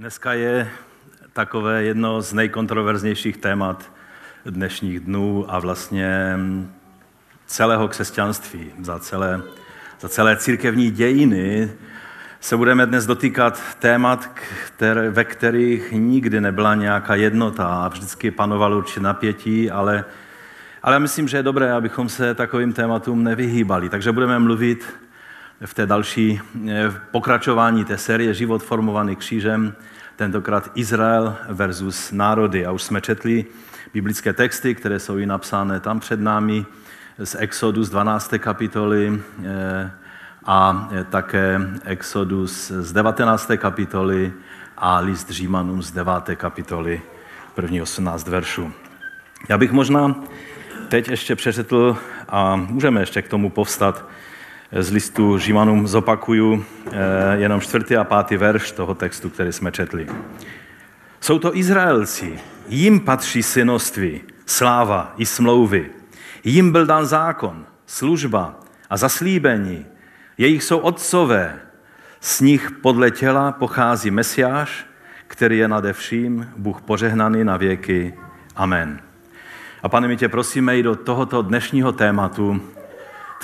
Dneska je takové jedno z nejkontroverznějších témat dnešních dnů a vlastně celého křesťanství, za celé, za celé církevní dějiny se budeme dnes dotýkat témat, které, ve kterých nikdy nebyla nějaká jednota a vždycky panovalo určitě napětí, ale, ale myslím, že je dobré, abychom se takovým tématům nevyhýbali. Takže budeme mluvit v té další v pokračování té série Život formovaný křížem, tentokrát Izrael versus národy. A už jsme četli biblické texty, které jsou i napsány tam před námi z Exodus 12. kapitoly eh, a také Exodus z 19. kapitoly a list Římanům z 9. kapitoly, první 18 veršů. Já bych možná teď ještě přečetl a můžeme ještě k tomu povstat z listu Římanům zopakuju eh, jenom čtvrtý a pátý verš toho textu, který jsme četli. Jsou to Izraelci, jim patří synoství, sláva i smlouvy. Jim byl dán zákon, služba a zaslíbení. Jejich jsou otcové. Z nich podle těla pochází Mesiáš, který je nade vším, Bůh požehnaný na věky. Amen. A pane, my tě prosíme i do tohoto dnešního tématu,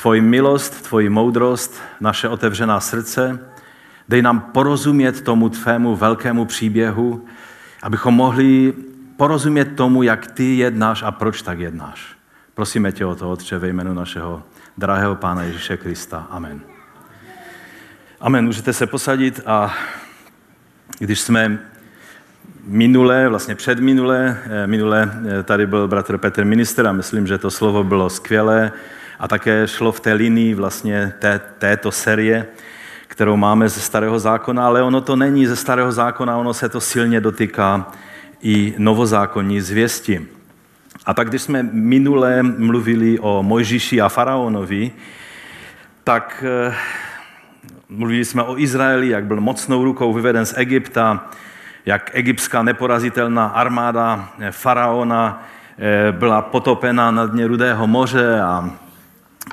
tvoji milost, tvoji moudrost, naše otevřená srdce. Dej nám porozumět tomu tvému velkému příběhu, abychom mohli porozumět tomu, jak ty jednáš a proč tak jednáš. Prosíme tě o to, Otče, ve jménu našeho drahého Pána Ježíše Krista. Amen. Amen. Můžete se posadit a když jsme minule, vlastně před minule, eh, minule eh, tady byl bratr Petr minister a myslím, že to slovo bylo skvělé a také šlo v té linii vlastně té, této série, kterou máme ze Starého zákona, ale ono to není ze Starého zákona, ono se to silně dotýká i novozákonní zvěsti. A tak když jsme minule mluvili o Mojžíši a faraonovi, tak eh, mluvili jsme o Izraeli, jak byl mocnou rukou vyveden z Egypta, jak egyptská neporazitelná armáda faraona eh, byla potopena na dně Rudého moře a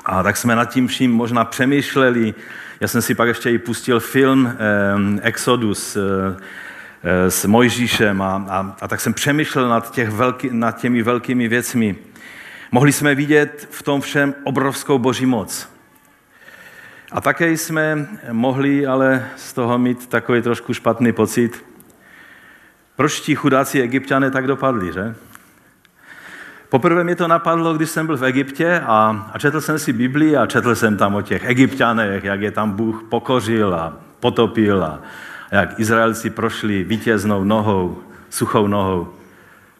a tak jsme nad tím vším možná přemýšleli. Já jsem si pak ještě i pustil film eh, Exodus eh, eh, s Mojžíšem a, a, a tak jsem přemýšlel nad, těch velký, nad těmi velkými věcmi. Mohli jsme vidět v tom všem obrovskou boží moc. A také jsme mohli ale z toho mít takový trošku špatný pocit. Proč ti chudáci egyptiané tak dopadli, že? Poprvé mě to napadlo, když jsem byl v Egyptě a, a četl jsem si Biblii a četl jsem tam o těch egyptianech, jak je tam Bůh pokořil a potopil a jak Izraelci prošli vítěznou nohou, suchou nohou.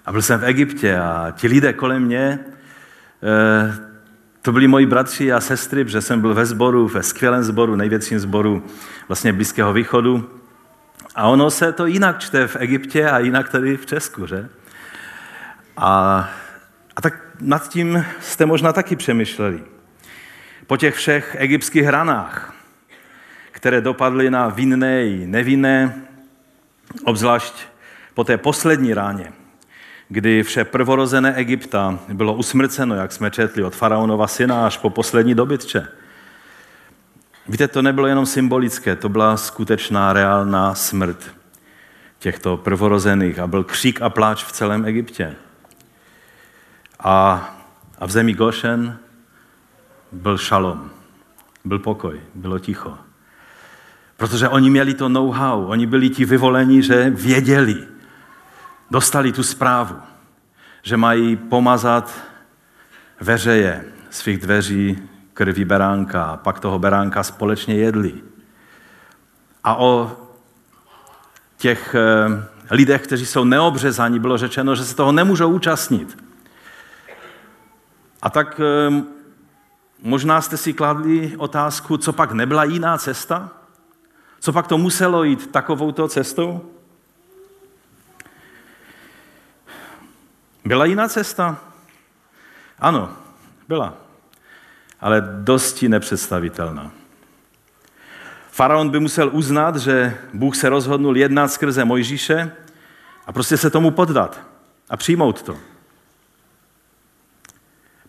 A byl jsem v Egyptě a ti lidé kolem mě, eh, to byli moji bratři a sestry, protože jsem byl ve sboru, ve skvělém sboru, největším sboru vlastně Blízkého východu. A ono se to jinak čte v Egyptě a jinak tady v Česku, že? A a tak nad tím jste možná taky přemýšleli. Po těch všech egyptských hranách, které dopadly na vinné i nevinné, obzvlášť po té poslední ráně, kdy vše prvorozené Egypta bylo usmrceno, jak jsme četli, od faraonova syna až po poslední dobytče. Víte, to nebylo jenom symbolické, to byla skutečná, reálná smrt těchto prvorozených a byl křík a pláč v celém Egyptě. A, a v zemi Gošen byl šalom, byl pokoj, bylo ticho. Protože oni měli to know-how, oni byli ti vyvolení, že věděli, dostali tu zprávu, že mají pomazat veřeje svých dveří krví beránka a pak toho beránka společně jedli. A o těch eh, lidech, kteří jsou neobřezaní, bylo řečeno, že se toho nemůžou účastnit. A tak ehm, možná jste si kladli otázku, co pak nebyla jiná cesta? Co pak to muselo jít takovouto cestou? Byla jiná cesta? Ano, byla. Ale dosti nepředstavitelná. Faraon by musel uznat, že Bůh se rozhodnul jednat skrze Mojžíše a prostě se tomu poddat a přijmout to.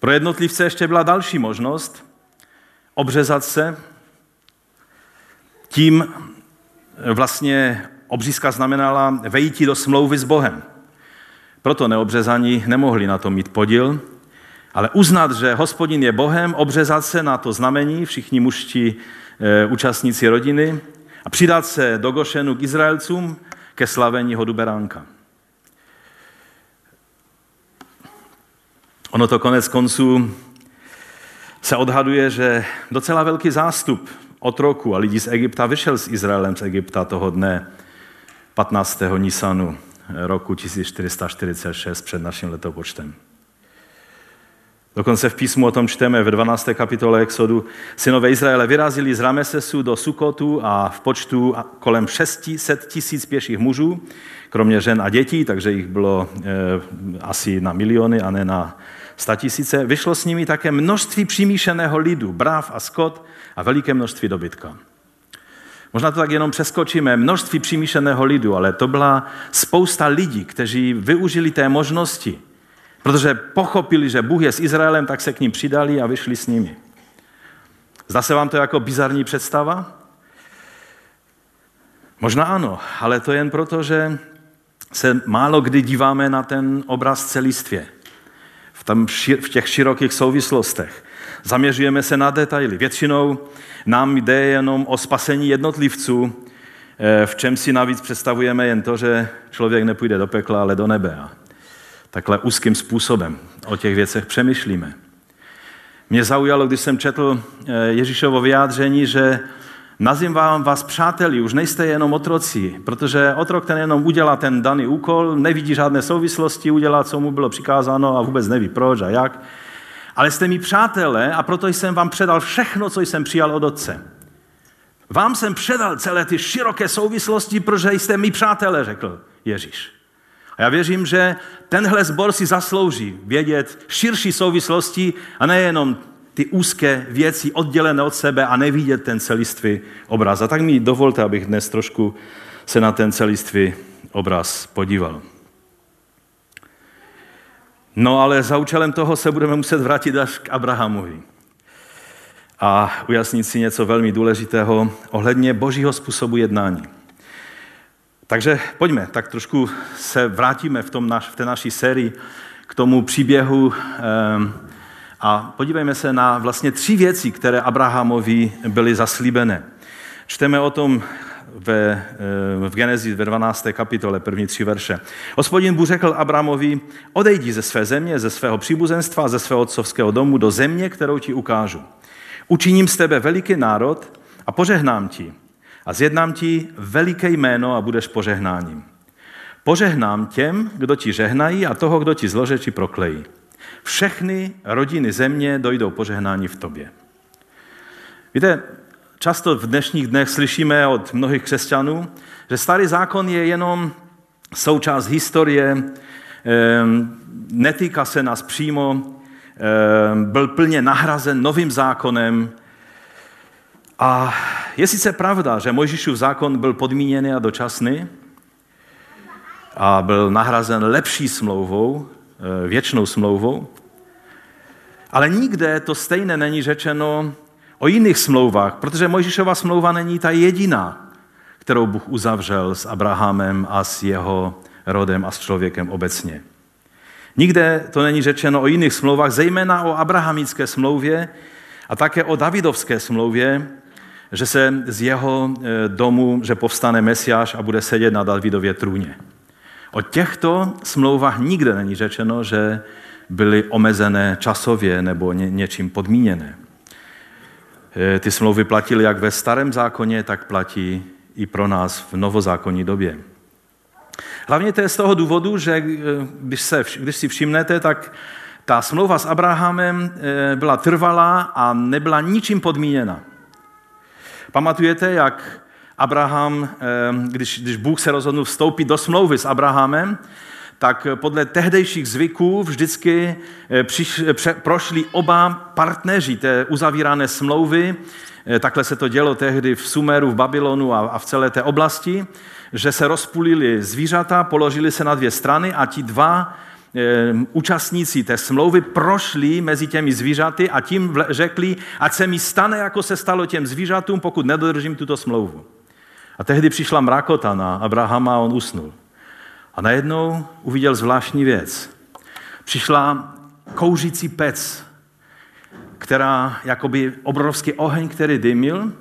Pro jednotlivce ještě byla další možnost obřezat se, tím vlastně obřízka znamenala vejítí do smlouvy s Bohem. Proto neobřezaní nemohli na to mít podíl, ale uznat, že hospodin je Bohem, obřezat se na to znamení, všichni mužští e, účastníci rodiny, a přidat se do Gošenu k Izraelcům ke slavení hodu beránka. Ono to konec konců se odhaduje, že docela velký zástup otroků a lidí z Egypta vyšel s Izraelem z Egypta toho dne 15. Nisanu roku 1446 před naším letopočtem. Dokonce v písmu o tom čteme ve 12. kapitole Exodu. Synové Izraele vyrazili z Ramesesu do Sukotu a v počtu kolem 600 tisíc pěších mužů, kromě žen a dětí, takže jich bylo e, asi na miliony a ne na tisíce. Vyšlo s nimi také množství přimíšeného lidu, bráv a skot a veliké množství dobytka. Možná to tak jenom přeskočíme, množství přimíšeného lidu, ale to byla spousta lidí, kteří využili té možnosti, protože pochopili, že Bůh je s Izraelem, tak se k ním přidali a vyšli s nimi. Zdá se vám to jako bizarní představa? Možná ano, ale to jen proto, že se málo kdy díváme na ten obraz celistvě tam, v těch širokých souvislostech. Zaměřujeme se na detaily. Většinou nám jde jenom o spasení jednotlivců, eh, v čem si navíc představujeme jen to, že člověk nepůjde do pekla, ale do nebe. A takhle úzkým způsobem o těch věcech přemýšlíme. Mě zaujalo, když jsem četl eh, Ježíšovo vyjádření, že Nazývám vás přáteli, už nejste jenom otroci, protože otrok ten jenom udělá ten daný úkol, nevidí žádné souvislosti, udělá, co mu bylo přikázáno a vůbec neví proč a jak. Ale jste mi přátelé a proto jsem vám předal všechno, co jsem přijal od Otce. Vám jsem předal celé ty široké souvislosti, protože jste mi přátelé, řekl Ježíš. A já věřím, že tenhle zbor si zaslouží vědět širší souvislosti a nejenom ty úzké věci oddělené od sebe a nevidět ten celistvý obraz. A tak mi dovolte, abych dnes trošku se na ten celistvý obraz podíval. No ale za účelem toho se budeme muset vrátit až k Abrahamovi a ujasnit si něco velmi důležitého ohledně božího způsobu jednání. Takže pojďme, tak trošku se vrátíme v, tom naš, v té naší sérii k tomu příběhu eh, a podívejme se na vlastně tři věci, které Abrahamovi byly zaslíbené. Čteme o tom ve, eh, v Genezi ve 12. kapitole, první tři verše. Hospodin Bůh řekl Abrahamovi, odejdi ze své země, ze svého příbuzenstva, ze svého otcovského domu do země, kterou ti ukážu. Učiním z tebe veliký národ a požehnám ti. A zjednám ti veliké jméno a budeš požehnáním. Požehnám těm, kdo ti žehnají a toho, kdo ti zlože či proklejí. Všechny rodiny země dojdou požehnání v tobě. Víte, často v dnešních dnech slyšíme od mnohých křesťanů, že starý zákon je jenom součást historie, ehm, netýká se nás přímo, ehm, byl plně nahrazen novým zákonem. A je sice pravda, že Mojžíšův zákon byl podmíněný a dočasný a byl nahrazen lepší smlouvou, věčnou smlouvou. Ale nikde to stejné není řečeno o jiných smlouvách, protože Mojžíšova smlouva není ta jediná, kterou Bůh uzavřel s Abrahamem a s jeho rodem a s člověkem obecně. Nikde to není řečeno o jiných smlouvách, zejména o abrahamické smlouvě a také o davidovské smlouvě, že se z jeho eh, domu, že povstane Mesiáš a bude sedět na Davidově trůně. O těchto smlouvách nikde není řečeno, že byly omezené časově nebo ně, něčím podmíněné. E, ty smlouvy platily jak ve starém zákoně, tak platí i pro nás v novozákonní době. Hlavně to je z toho důvodu, že e, když, se, když si všimnete, tak ta smlouva s Abrahamem e, byla trvalá a nebyla ničím podmíněna. Pamatujete, jak Abraham, když, když Bůh se rozhodl vstoupit do smlouvy s Abrahamem, tak podle tehdejších zvyků vždycky eh, přiš, pře, prošli oba partneři té uzavírané smlouvy. Eh, takhle se to dělo tehdy v Sumeru, v Babylonu a, a v celé té oblasti, že se rozpulili zvířata, položili se na dvě strany a ti dva účastníci té smlouvy prošli mezi těmi zvířaty a tím řekli, ať se mi stane, jako se stalo těm zvířatům, pokud nedodržím tuto smlouvu. A tehdy přišla mrakota na Abrahama a on usnul. A najednou uviděl zvláštní věc. Přišla kouřící pec, která jakoby obrovský oheň, který dymil.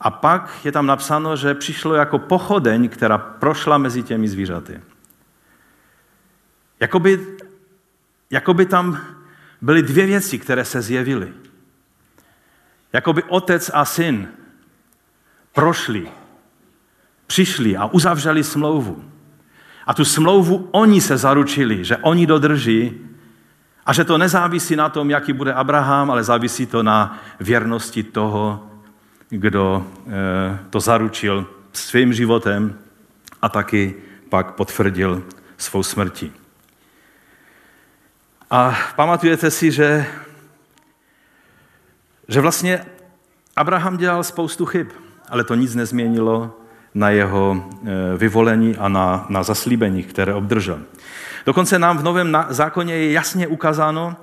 A pak je tam napsáno, že přišlo jako pochodeň, která prošla mezi těmi zvířaty. Jakoby, jakoby tam byly dvě věci, které se zjevily. Jakoby otec a syn prošli, přišli a uzavřeli smlouvu. A tu smlouvu oni se zaručili, že oni dodrží a že to nezávisí na tom, jaký bude Abraham, ale závisí to na věrnosti toho, kdo eh, to zaručil svým životem a taky pak potvrdil svou smrtí. A pamatujete si, že, že vlastně Abraham dělal spoustu chyb, ale to nic nezměnilo na jeho eh, vyvolení a na, na zaslíbení, které obdržel. Dokonce nám v Novém zákoně je jasně ukázáno,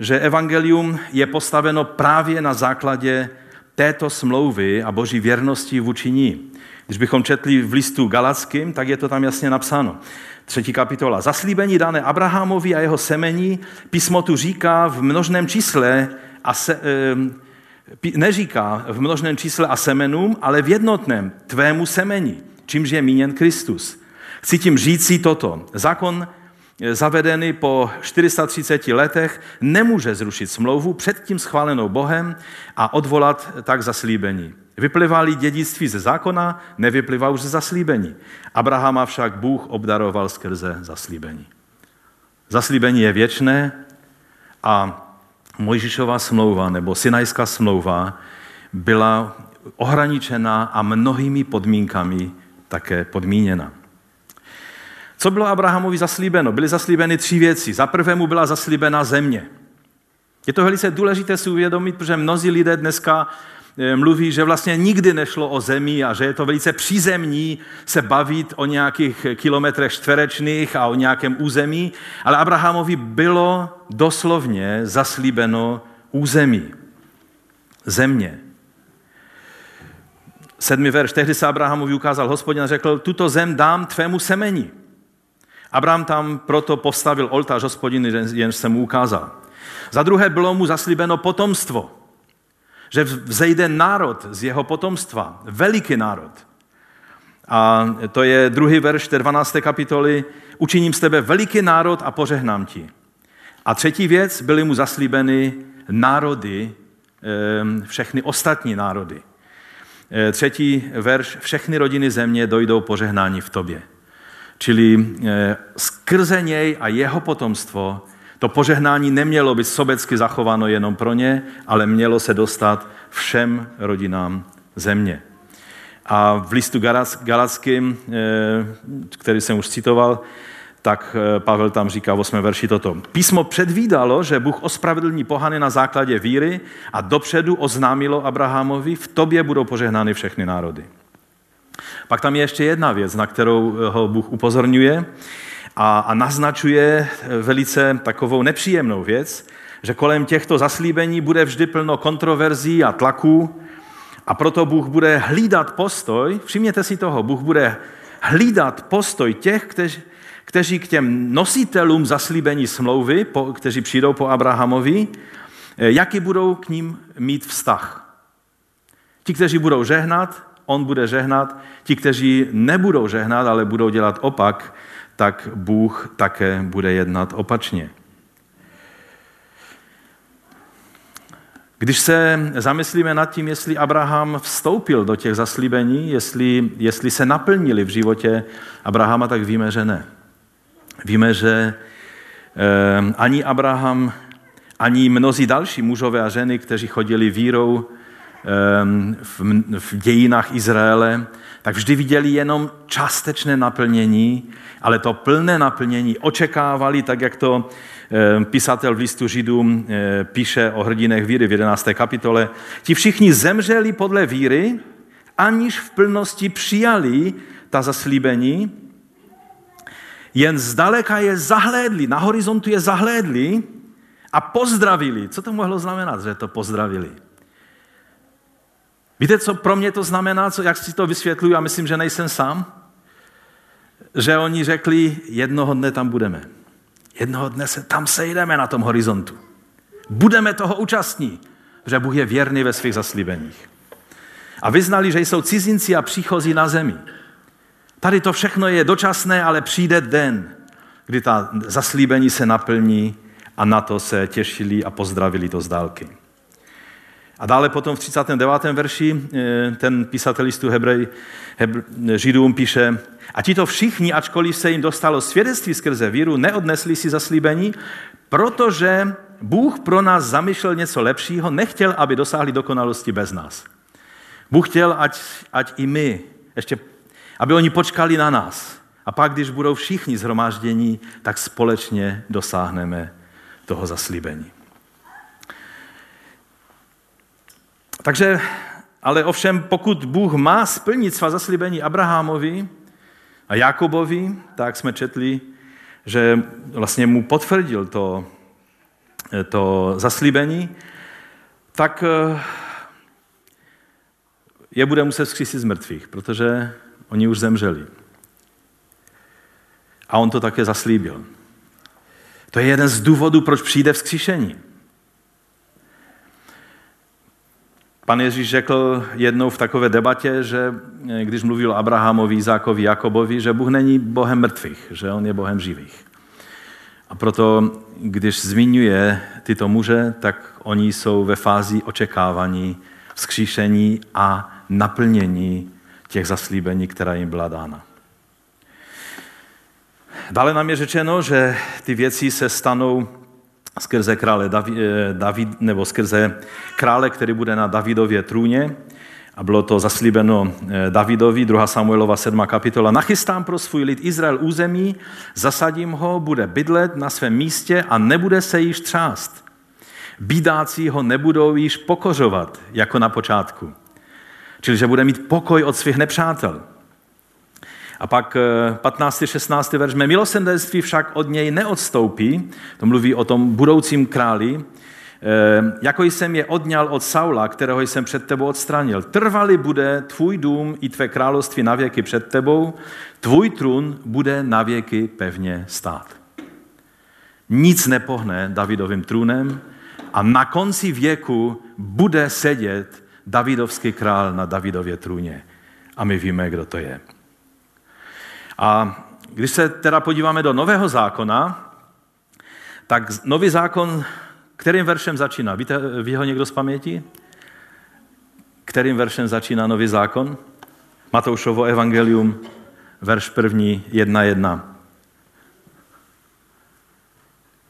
že evangelium je postaveno právě na základě této smlouvy a boží věrnosti vůči ní. Když bychom četli v listu Galackým, tak je to tam jasně napsáno. Třetí kapitola. Zaslíbení dané Abrahamovi a jeho semení, písmo tu říká v množném čísle a se, e, neříká v množném čísle a semenům, ale v jednotném tvému semení, čímž je míněn Kristus. Chci tím říci toto. Zákon zavedený po 430 letech nemůže zrušit smlouvu předtím schválenou Bohem a odvolat tak zaslíbení. Vyplývali dědictví ze zákona, nevyplývá už ze zaslíbení. Abrahama však Bůh obdaroval skrze zaslíbení. Zaslíbení je věčné a Mojžišová smlouva nebo Sinajská smlouva byla ohraničena a mnohými podmínkami také podmíněna. Co bylo Abrahamovi zaslíbeno? Byly zaslíbeny tři věci. Za prvé mu byla zaslíbena země. Je to velice důležité si uvědomit, protože mnozí lidé dneska mluví, že vlastně nikdy nešlo o zemi a že je to velice přízemní se bavit o nějakých kilometrech čtverečných a o nějakém území, ale Abrahamovi bylo doslovně zaslíbeno území, země. Sedmý verš. Tehdy se Abrahamovi ukázal hospodin a řekl, tuto zem dám tvému semeni. Abraham tam proto postavil oltář hospodiny, jen se mu ukázal. Za druhé bylo mu zaslíbeno potomstvo, že vzejde národ z jeho potomstva, veliký národ. A to je druhý verš té 12. kapitoly. Učiním z tebe veliký národ a požehnám ti. A třetí věc, byly mu zaslíbeny národy, všechny ostatní národy. E, třetí verš, všechny rodiny země dojdou požehnání v tobě. Čili eh, skrze něj a jeho potomstvo to požehnání nemělo být sobecky zachováno jenom pro ně, ale mělo se dostat všem rodinám země. A v listu Galackým, eh, který jsem už citoval, tak eh, Pavel tam říká v 8. verši toto. Písmo předvídalo, že Bůh ospravedlní pohany na základě víry a dopředu oznámilo Abrahamovi, v tobě budou požehnány všechny národy. Pak tam je ještě jedna věc, na kterou eh, ho Bůh upozorňuje a, a naznačuje eh, velice takovou nepříjemnou věc, že kolem těchto zaslíbení bude vždy plno kontroverzí a tlaků a proto Bůh bude hlídat postoj, všimněte si toho, Bůh bude hlídat postoj těch, kteří, kteří k těm nositelům zaslíbení smlouvy, po, kteří přijdou po Abrahamovi, eh, jaký budou k ním mít vztah. Ti, kteří budou žehnat, on bude žehnat. Ti, kteří nebudou žehnat, ale budou dělat opak, tak Bůh také bude jednat opačně. Když se zamyslíme nad tím, jestli Abraham vstoupil do těch zaslíbení, jestli, jestli se naplnili v životě Abrahama, tak víme, že ne. Víme, že eh, ani Abraham, ani mnozí další mužové a ženy, kteří chodili vírou Ehm, v dějinách Izraele, tak vždy viděli jenom částečné naplnění, ale to plné naplnění očekávali, tak jak to ehm, písatel v listu Židům eh, píše o hrdinech víry v 11. kapitole. Ti všichni zemřeli podle víry, aniž v plnosti přijali ta zaslíbení, jen zdaleka je zahlédli, na horizontu je zahlédli a pozdravili. Co to mohlo znamenat, že to pozdravili? Víte, co pro mě to znamená, co, jak si to vysvětluju a myslím, že nejsem sám? Že oni řekli, jednoho dne tam budeme. Jednoho dne se tam sejdeme na tom horizontu. Budeme toho účastní, že Bůh je věrný ve svých zaslíbeních. A vyznali, že jsou cizinci a příchozí na zemi. Tady to všechno je dočasné, ale přijde den, kdy ta zaslíbení se naplní a na to se těšili a pozdravili to z dálky. A dále potom v 39. verši eh, ten písatel listu Hebrej, Hebr, Židům píše, a tito všichni, ačkoliv se jim dostalo svědectví skrze víru, neodnesli si zaslíbení, protože Bůh pro nás zamýšlel něco lepšího, nechtěl, aby dosáhli dokonalosti bez nás. Bůh chtěl, ať, ať i my, ještě, aby oni počkali na nás. A pak, když budou všichni zhromáždění, tak společně dosáhneme toho zaslíbení. Takže, ale ovšem, pokud Bůh má splnit svá zaslíbení Abrahamovi a Jakobovi, tak jsme četli, že vlastně mu potvrdil to, to zaslíbení, tak eh, je bude muset vzkřísit z mrtvých, protože oni už zemřeli. A on to také zaslíbil. To je jeden z důvodů, proč přijde vzkříšení. Pan Ježíš řekl jednou v takové debatě, že eh, když mluvil Abrahamovi, Izákovi, Jakobovi, že Bůh není Bohem mrtvých, že On je Bohem živých. A proto, když zmiňuje tyto muže, tak oni jsou ve fázi očekávání, vzkříšení a naplnění těch zaslíbení, která jim byla dána. Dále nám je řečeno, že ty věci se stanou skrze krále eh, David, nebo skrze krále, který bude na Davidově trůně. A bylo to zaslíbeno eh, Davidovi, 2. Samuelova 7. kapitola. Nachystám pro svůj lid Izrael území, zasadím ho, bude bydlet na svém místě a nebude se již třást. Bídáci ho nebudou již pokořovat, jako na počátku. Čili, že bude mít pokoj od svých nepřátel. A pak 15. Eh, 16. verš. Mé milosendenství však od něj neodstoupí, to mluví o tom budoucím králi, eh, jako jsem je odňal od Saula, kterého jsem před tebou odstranil. Trvali bude tvůj dům i tvé království na věky před tebou, tvůj trůn bude na věky pevně stát. Nic nepohne Davidovým trůnem a na konci věku bude sedět Davidovský král na Davidově trůně. A my víme, kdo to je. A když se teda podíváme do Nového zákona, tak Nový zákon, kterým veršem začíná? Víte, ví ho někdo z paměti? Kterým veršem začíná Nový zákon? Matoušovo evangelium, verš první, jedna jedna.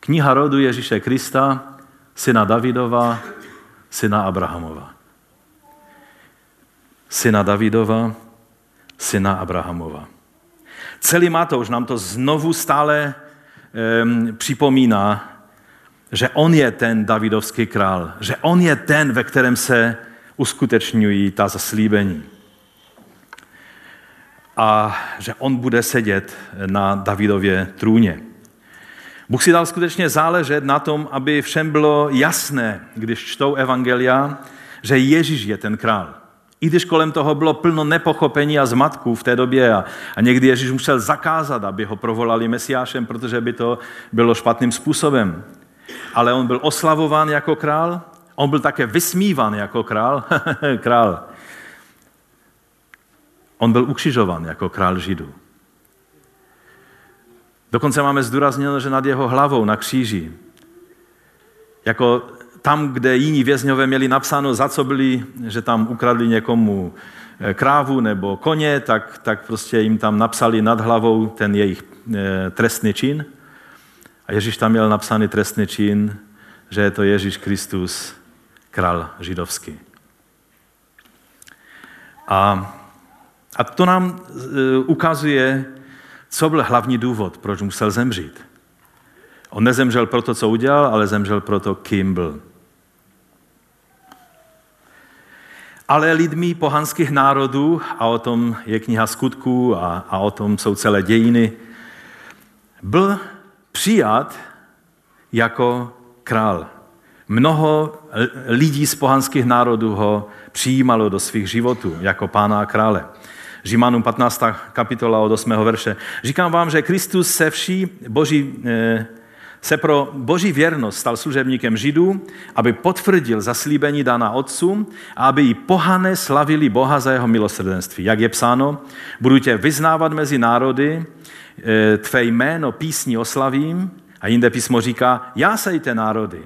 Kniha rodu Ježíše Krista, syna Davidova, syna Abrahamova. Syna Davidova, syna Abrahamova. Celý Matouš nám to znovu stále um, připomíná, že on je ten Davidovský král, že on je ten, ve kterém se uskutečňují ta zaslíbení. A že on bude sedět na Davidově trůně. Bůh si dal skutečně záležet na tom, aby všem bylo jasné, když čtou evangelia, že Ježíš je ten král. I když kolem toho bylo plno nepochopení a zmatků v té době a, a někdy Ježíš musel zakázat, aby ho provolali Mesiášem, protože by to bylo špatným způsobem. Ale on byl oslavován jako král, on byl také vysmívan jako král. král. On byl ukřižovan jako král Židů. Dokonce máme zdůrazněno, že nad jeho hlavou na kříži, jako tam, kde jiní vězňové měli napsáno, za co byli, že tam ukradli někomu eh, krávu nebo koně, tak, tak prostě jim tam napsali nad hlavou ten jejich eh, trestný čin. A Ježíš tam měl napsaný trestný čin, že je to Ježíš Kristus, král židovský. A, a to nám eh, ukazuje, co byl hlavní důvod, proč musel zemřít. On nezemřel proto, co udělal, ale zemřel proto, kým byl. Ale lidmi pohanských národů, a o tom je kniha skutků a, a o tom jsou celé dějiny, byl přijat jako král. Mnoho lidí z pohanských národů ho přijímalo do svých životů jako pána a krále. Římanům 15. kapitola od 8. verše. Říkám vám, že Kristus se vší boží, eh, se pro boží věrnost stal služebníkem Židů, aby potvrdil zaslíbení daná otcům a aby i pohané slavili Boha za jeho milosrdenství. Jak je psáno, budu tě vyznávat mezi národy, eh, tvé jméno písní oslavím, a jinde písmo říká, já sejte národy,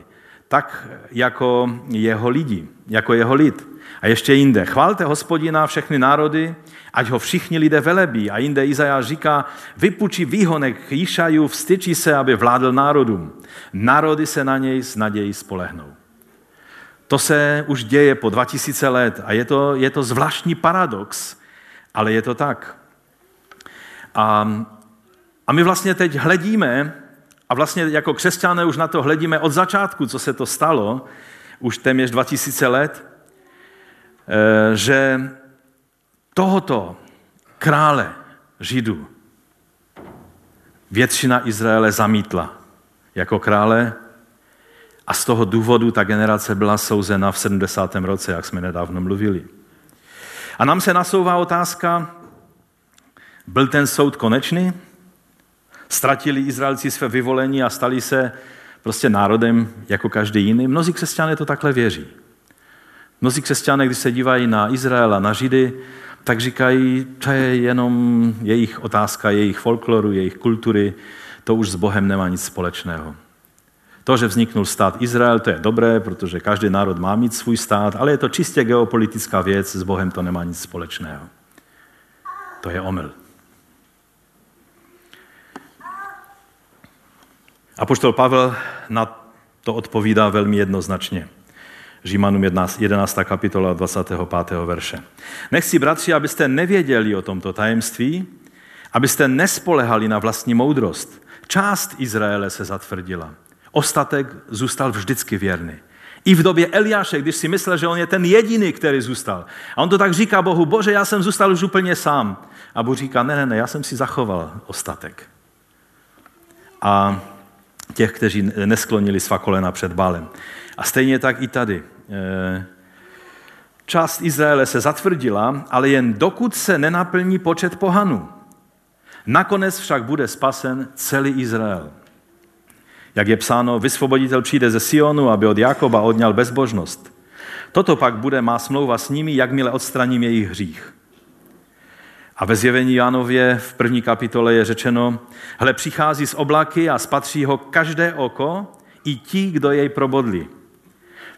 tak jako jeho lidi, jako jeho lid. A ještě jinde, chválte hospodina všechny národy, ať ho všichni lidé velebí. A jinde Izajáš říká, vypučí výhonek Jíšajů, vstyčí se, aby vládl národům. Národy se na něj s nadějí spolehnou. To se už děje po 2000 let a je to, je to zvláštní paradox, ale je to tak. A, a my vlastně teď hledíme, a vlastně jako křesťané už na to hledíme od začátku, co se to stalo, už téměř 2000 let, že tohoto krále Židů většina Izraele zamítla jako krále a z toho důvodu ta generace byla souzena v 70. roce, jak jsme nedávno mluvili. A nám se nasouvá otázka, byl ten soud konečný? Ztratili Izraelci své vyvolení a stali se prostě národem jako každý jiný? Mnozí křesťané to takhle věří. Mnozí křesťané, když se dívají na Izraela, na Židy, tak říkají, to je jenom jejich otázka, jejich folkloru, jejich kultury, to už s Bohem nemá nic společného. To, že vzniknul stát Izrael, to je dobré, protože každý národ má mít svůj stát, ale je to čistě geopolitická věc, s Bohem to nemá nic společného. To je omyl. A poštol Pavel na to odpovídá velmi jednoznačně. Římanům 11. kapitola 25. verše. Nechci, bratři, abyste nevěděli o tomto tajemství, abyste nespolehali na vlastní moudrost. Část Izraele se zatvrdila. Ostatek zůstal vždycky věrný. I v době Eliáše, když si myslel, že on je ten jediný, který zůstal. A on to tak říká Bohu, bože, já jsem zůstal už úplně sám. A Bůh říká, ne, ne, ne, já jsem si zachoval ostatek. A těch, kteří nesklonili svá kolena před Bálem. A stejně tak i tady. Eh, část Izraele se zatvrdila, ale jen dokud se nenaplní počet pohanů. Nakonec však bude spasen celý Izrael. Jak je psáno, vysvoboditel přijde ze Sionu, aby od Jakoba odňal bezbožnost. Toto pak bude má smlouva s nimi, jakmile odstraním jejich hřích. A ve zjevení Jánově v první kapitole je řečeno, hle přichází z oblaky a spatří ho každé oko, i ti, kdo jej probodli.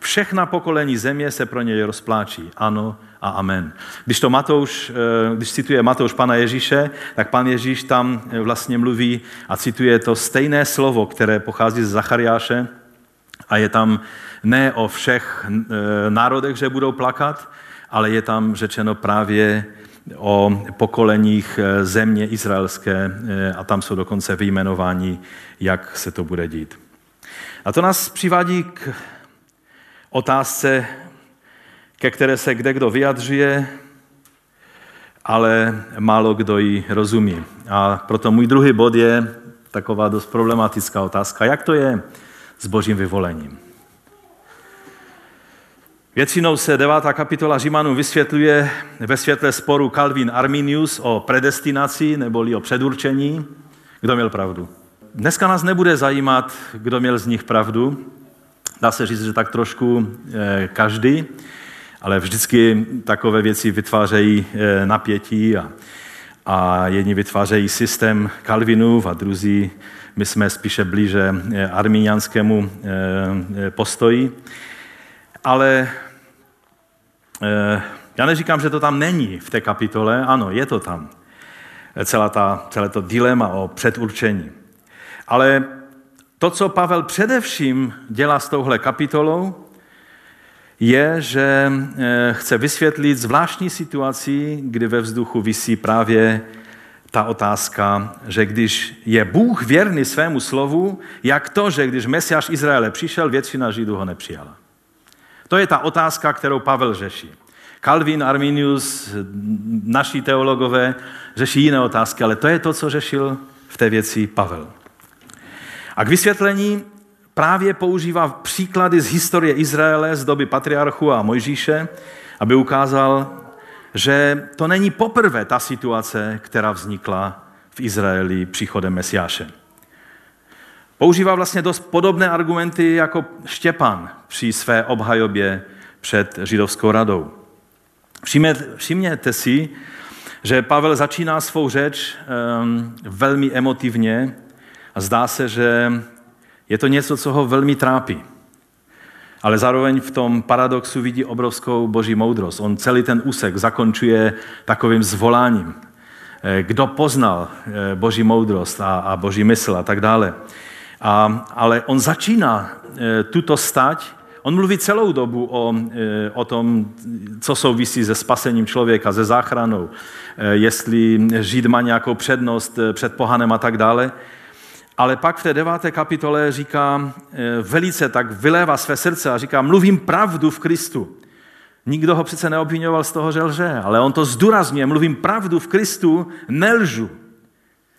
Všechna pokolení země se pro něj rozpláčí. Ano a amen. Když to Matouš, eh, když cituje Matouš pana Ježíše, tak pan Ježíš tam eh, vlastně mluví a cituje to stejné slovo, které pochází z Zachariáše a je tam ne o všech eh, národech, že budou plakat, ale je tam řečeno právě o pokoleních země izraelské a tam jsou dokonce vyjmenováni, jak se to bude dít. A to nás přivádí k otázce, ke které se kde kdo vyjadřuje, ale málo kdo ji rozumí. A proto můj druhý bod je taková dost problematická otázka. Jak to je s božím vyvolením? Většinou se devátá kapitola Římanů vysvětluje ve světle sporu Calvin Arminius o predestinaci neboli o předurčení. Kdo měl pravdu? Dneska nás nebude zajímat, kdo měl z nich pravdu, dá se říct, že tak trošku eh, každý, ale vždycky takové věci vytvářejí eh, napětí a, a jedni vytvářejí systém Kalvinův a druzí, my jsme spíše blíže eh, arminianskému postoji. Ale já neříkám, že to tam není v té kapitole, ano, je to tam. Celá ta, celé to dilema o předurčení. Ale to, co Pavel především dělá s touhle kapitolou, je, že eh, chce vysvětlit zvláštní situaci, kdy ve vzduchu visí právě ta otázka, že když je Bůh věrný svému slovu, jak to, že když Mesiáš Izraele přišel, většina Židů ho nepřijala. To je ta otázka, kterou Pavel řeší. Calvin, Arminius, naši teologové řeší jiné otázky, ale to je to, co řešil v té věci Pavel. A k vysvětlení právě používá příklady z historie Izraele z doby patriarchu a Mojžíše, aby ukázal, že to není poprvé ta situace, která vznikla v Izraeli příchodem Mesiáše. Používá vlastně dost podobné argumenty jako Štěpan při své obhajobě před židovskou radou. Všimněte si, že Pavel začíná svou řeč um, velmi emotivně a zdá se, že je to něco, co ho velmi trápí. Ale zároveň v tom paradoxu vidí obrovskou boží moudrost. On celý ten úsek zakončuje takovým zvoláním. Eh, kdo poznal eh, boží moudrost a, a boží mysl a tak dále. A, ale on začíná eh, tuto stať On mluví celou dobu o, o tom, co souvisí se spasením člověka, se záchranou, jestli Žid má nějakou přednost před pohanem a tak dále. Ale pak v té deváté kapitole říká, eh, velice tak vylévá své srdce a říká, mluvím pravdu v Kristu. Nikdo ho přece neobvinoval z toho, že lže, ale on to zdůrazňuje, mluvím pravdu v Kristu, nelžu.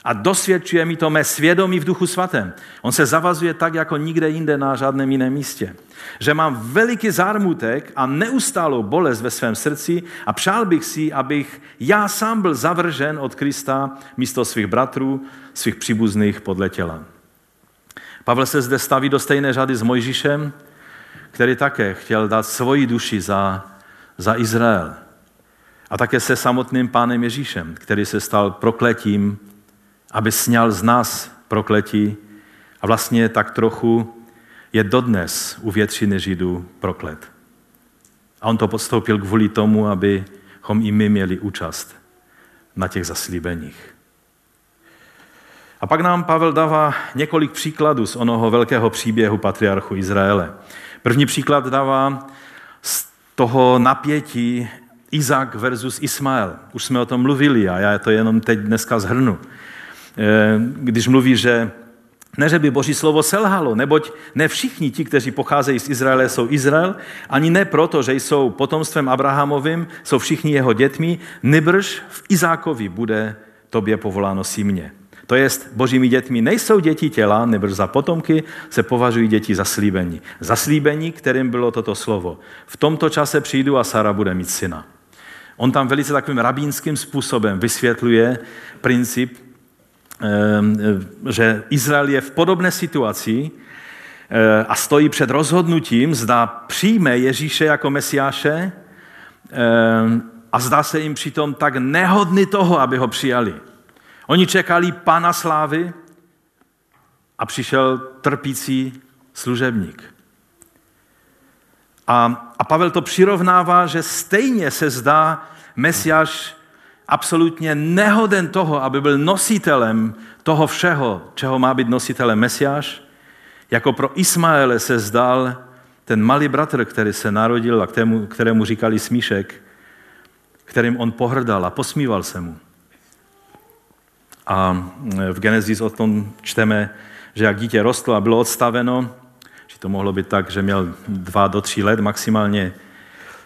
A dosvědčuje mi to mé svědomí v duchu svatém. On se zavazuje tak, jako nikde jinde na žádném jiném místě. Že mám veliký zármutek a neustálou bolest ve svém srdci a přál bych si, abych já sám byl zavržen od Krista místo svých bratrů, svých příbuzných podle těla. Pavel se zde staví do stejné řady s Mojžíšem, který také chtěl dát svoji duši za, za Izrael. A také se samotným pánem Ježíšem, který se stal prokletím aby sněl z nás prokletí a vlastně tak trochu je dodnes u většiny Židů proklet. A on to podstoupil kvůli tomu, abychom i my měli účast na těch zaslíbeních. A pak nám Pavel dává několik příkladů z onoho velkého příběhu patriarchu Izraele. První příklad dává z toho napětí Izák versus Ismael. Už jsme o tom mluvili a já to jenom teď dneska zhrnu. Eh, když mluví, že ne, že by Boží slovo selhalo, neboť ne všichni ti, kteří pocházejí z Izraele, jsou Izrael, ani ne proto, že jsou potomstvem Abrahamovým, jsou všichni jeho dětmi, nebrž v Izákovi bude tobě povoláno símě. To jest, božími dětmi nejsou děti těla, nebrž za potomky se považují děti zaslíbení. Zaslíbení, kterým bylo toto slovo. V tomto čase přijdu a Sara bude mít syna. On tam velice takovým rabínským způsobem vysvětluje princip, že Izrael je v podobné situaci eh, a stojí před rozhodnutím, zda přijme Ježíše jako mesiáše ehm, a zdá se jim přitom tak nehodný toho, aby ho přijali. Oni čekali pana slávy a přišel trpící služebník. A, a Pavel to přirovnává, že stejně se zdá Mesiáš absolutně nehoden toho, aby byl nositelem toho všeho, čeho má být nositelem Mesiáš, jako pro Ismaele se zdal ten malý bratr, který se narodil a kterému, kterému říkali smíšek, kterým on pohrdal a posmíval se mu. A v Genesis o tom čteme, že jak dítě rostlo a bylo odstaveno, že to mohlo být tak, že měl dva do tří let maximálně,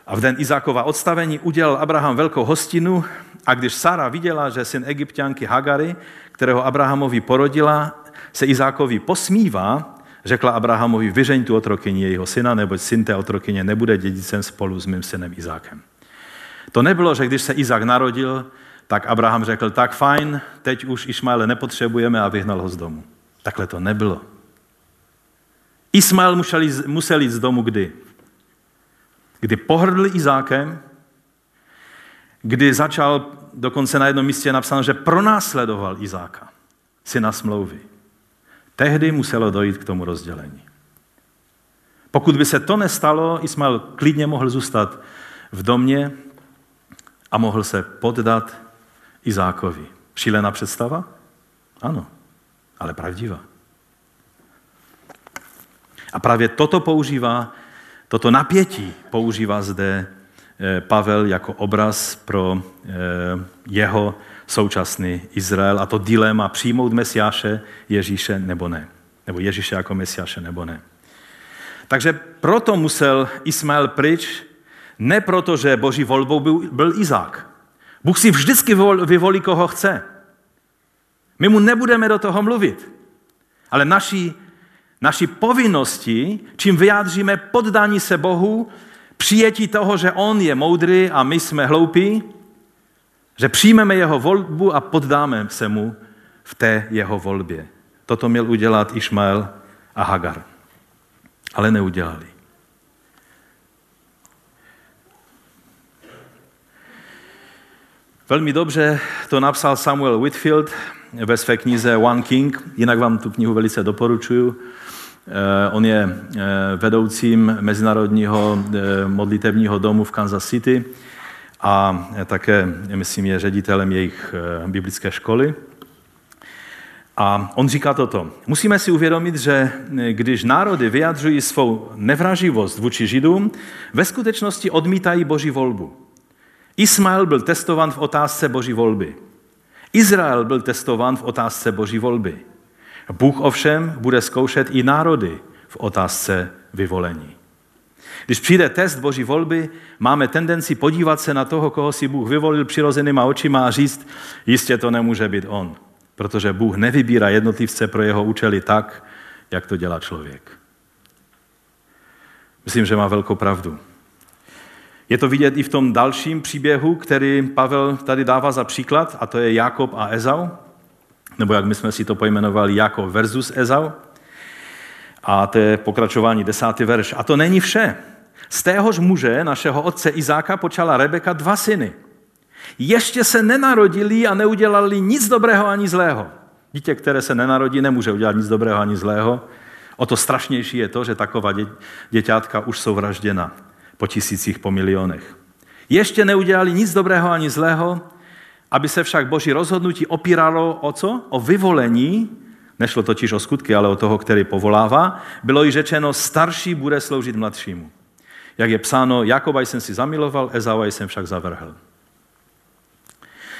a v den Izákova odstavení udělal Abraham velkou hostinu a když Sara viděla, že syn egyptianky Hagary, kterého Abrahamovi porodila, se Izákovi posmívá, řekla Abrahamovi, vyřeň tu otrokyni jejího syna, neboť syn té otrokyně nebude dědicem spolu s mým synem Izákem. To nebylo, že když se Izák narodil, tak Abraham řekl, tak fajn, teď už Ismaele nepotřebujeme a vyhnal ho z domu. Takhle to nebylo. Ismael musel jít, musel jít z domu kdy? Kdy pohrdl Izákem kdy začal, dokonce na jednom místě je napsáno, že pronásledoval Izáka, syna smlouvy. Tehdy muselo dojít k tomu rozdělení. Pokud by se to nestalo, Ismail klidně mohl zůstat v domě a mohl se poddat Izákovi. Šílená představa? Ano, ale pravdivá. A právě toto používá, toto napětí používá zde Pavel jako obraz pro eh, jeho současný Izrael a to dilema přijmout Mesiáše Ježíše nebo ne. Nebo Ježíše jako Mesiáše nebo ne. Takže proto musel Ismael pryč, ne proto, že boží volbou byl, byl Izák. Bůh si vždycky vyvolí, koho chce. My mu nebudeme do toho mluvit. Ale naší, naší povinnosti, čím vyjádříme poddání se Bohu, přijetí toho, že On je moudrý a my jsme hloupí, že přijmeme jeho volbu a poddáme se mu v té jeho volbě. Toto měl udělat Išmael a Hagar. Ale neudělali. Velmi dobře to napsal Samuel Whitfield ve své knize One King, jinak vám tu knihu velice doporučuju. Eh, on je eh, vedoucím Mezinárodního eh, modlitevního domu v Kansas City a také, myslím, je ředitelem jejich biblické školy. A on říká toto. Musíme si uvědomit, že když národy vyjadřují svou nevraživost vůči Židům, ve skutečnosti odmítají Boží volbu. Ismael byl testovan v otázce Boží volby. Izrael byl testován v otázce Boží volby. Bůh ovšem bude zkoušet i národy v otázce vyvolení. Když přijde test Boží volby, máme tendenci podívat se na toho, koho si Bůh vyvolil přirozenýma očima a říct, jistě to nemůže být on, protože Bůh nevybírá jednotlivce pro jeho účely tak, jak to dělá člověk. Myslím, že má velkou pravdu. Je to vidět i v tom dalším příběhu, který Pavel tady dává za příklad, a to je Jakob a Ezau, nebo jak my jsme si to pojmenovali, Jakob versus Ezau. A to je pokračování desátý verš. A to není vše. Z téhož muže, našeho otce Izáka, počala Rebeka dva syny. Ještě se nenarodili a neudělali nic dobrého ani zlého. Dítě, které se nenarodí, nemůže udělat nic dobrého ani zlého. O to strašnější je to, že taková děťátka už jsou vražděna po tisících, po milionech. Ještě neudělali nic dobrého ani zlého, aby se však boží rozhodnutí opíralo o co? O vyvolení, nešlo totiž o skutky, ale o toho, který povolává, bylo i řečeno, starší bude sloužit mladšímu. Jak je psáno, Jakoba jsem si zamiloval, Ezava jsem však zavrhl.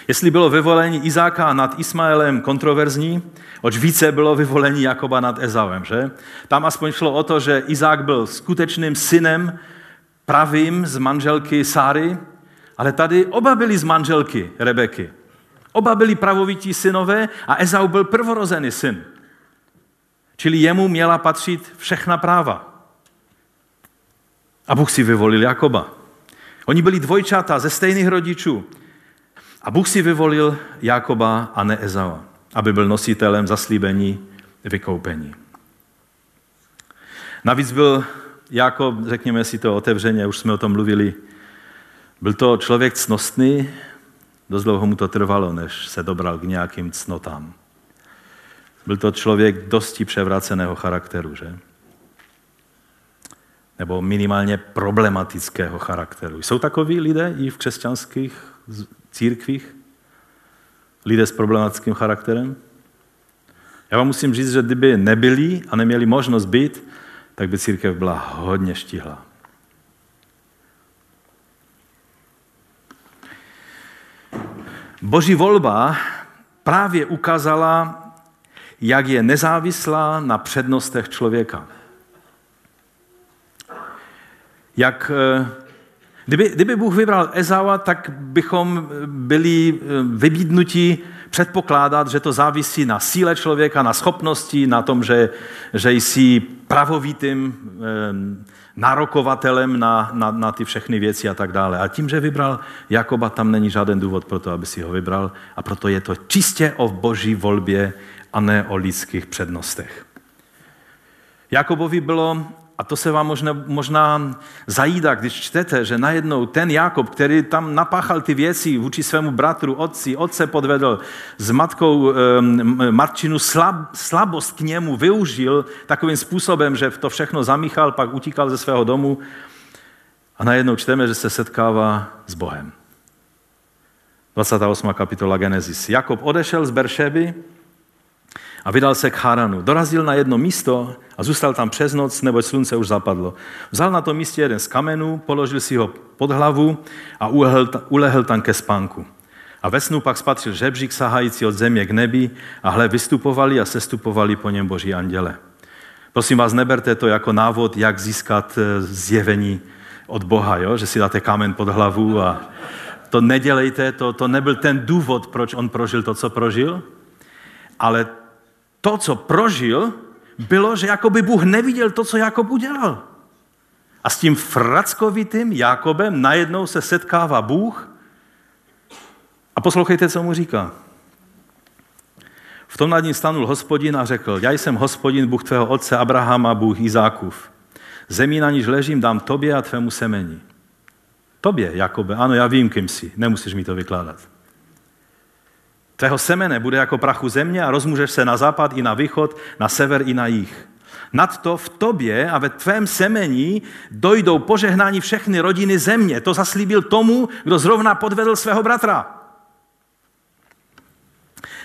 Jestli bylo vyvolení Izáka nad Ismaelem kontroverzní, oč více bylo vyvolení Jakoba nad Ezavem, že? Tam aspoň šlo o to, že Izák byl skutečným synem pravým z manželky Sáry, ale tady oba byli z manželky Rebeky. Oba byli pravovití synové a Ezau byl prvorozený syn. Čili jemu měla patřit všechna práva. A Bůh si vyvolil Jakoba. Oni byli dvojčata ze stejných rodičů. A Bůh si vyvolil Jakoba a ne Ezau, aby byl nositelem zaslíbení vykoupení. Navíc byl Jakob, řekněme si to otevřeně, už jsme o tom mluvili, byl to člověk cnostný, dost dlouho mu to trvalo, než se dobral k nějakým cnotám. Byl to člověk dosti převráceného charakteru, že? Nebo minimálně problematického charakteru. Jsou takoví lidé i v křesťanských církvích? Lidé s problematickým charakterem? Já vám musím říct, že kdyby nebyli a neměli možnost být, tak by církev byla hodně štíhla. Boží volba právě ukázala, jak je nezávislá na přednostech člověka. Jak, eh, kdyby, kdyby Bůh vybral Ezawa, tak bychom byli eh, vybídnutí předpokládat, že to závisí na síle člověka, na schopnosti, na tom, že, že jsi pravovitým eh, nárokovatelem na, na, na ty všechny věci a tak dále. A tím, že vybral Jakoba, tam není žádný důvod pro to, aby si ho vybral a proto je to čistě o boží volbě a ne o lidských přednostech. Jakobovi bylo a to se vám možná, možná zajídá, když čtete, že najednou ten Jakob, který tam napáchal ty věci vůči svému bratru, otci, otce podvedl, s matkou um, Marčinu slab, slabost k němu využil takovým způsobem, že to všechno zamíchal, pak utíkal ze svého domu a najednou čteme, že se setkává s Bohem. 28. kapitola Genesis. Jakob odešel z Beršeby, a vydal se k Haranu. Dorazil na jedno místo a zůstal tam přes noc, neboť slunce už zapadlo. Vzal na to místě jeden z kamenů, položil si ho pod hlavu a ulehl, ulehl tam ke spánku. A ve snu pak spatřil žebřík sahající od země k nebi a hle vystupovali a sestupovali po něm boží anděle. Prosím vás, neberte to jako návod, jak získat eh, zjevení od Boha, jo? že si dáte kámen pod hlavu a to nedělejte, to, to nebyl ten důvod, proč on prožil to, co prožil, ale to, co prožil, bylo, že jakoby Bůh neviděl to, co Jakob udělal. A s tím frackovitým Jakobem najednou se setkává Bůh a poslouchejte, co mu říká. V tom nad ním stanul hospodin a řekl, já jsem hospodin, Bůh tvého otce Abrahama, Bůh Izákův. Zemí, na níž ležím, dám tobě a tvému semení. Tobě, Jakobe, ano, já vím, kým jsi, nemusíš mi to vykládat. Tvého semene bude jako prachu země a rozmůžeš se na západ i na východ, na sever i na jih. Nad to v tobě a ve tvém semení dojdou požehnání všechny rodiny země. To zaslíbil tomu, kdo zrovna podvedl svého bratra.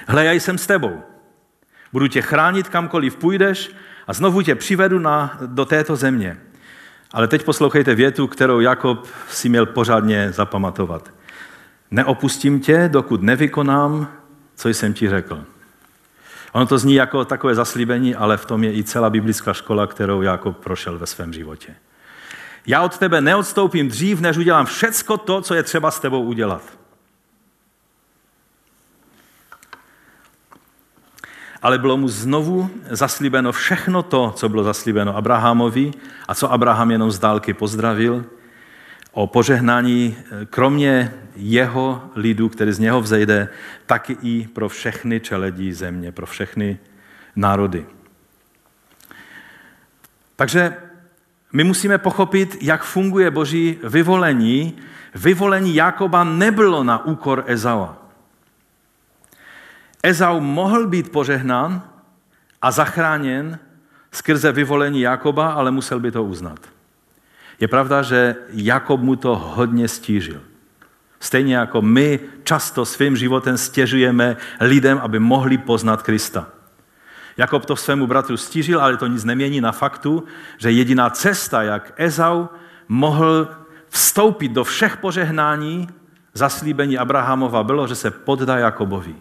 Hle, já jsem s tebou. Budu tě chránit kamkoliv půjdeš a znovu tě přivedu na, do této země. Ale teď poslouchejte větu, kterou Jakob si měl pořádně zapamatovat. Neopustím tě, dokud nevykonám, co jsem ti řekl. Ono to zní jako takové zaslíbení, ale v tom je i celá biblická škola, kterou Jakob prošel ve svém životě. Já od tebe neodstoupím dřív, než udělám všecko to, co je třeba s tebou udělat. ale bylo mu znovu zaslíbeno všechno to, co bylo zaslíbeno Abrahamovi a co Abraham jenom z dálky pozdravil, o požehnání eh, kromě jeho lidu, který z něho vzejde, taky i pro všechny čeledí země, pro všechny národy. Takže my musíme pochopit, jak funguje boží vyvolení. Vyvolení Jakoba nebylo na úkor Ezaua. Ezau mohl být požehnán a zachráněn skrze vyvolení Jakoba, ale musel by to uznat. Je pravda, že Jakob mu to hodně stížil. Stejně jako my často svým životem stěžujeme lidem, aby mohli poznat Krista. Jakob to svému bratru stížil, ale to nic nemění na faktu, že jediná cesta, jak Ezau mohl vstoupit do všech požehnání zaslíbení Abrahamova, bylo, že se poddá Jakobovi.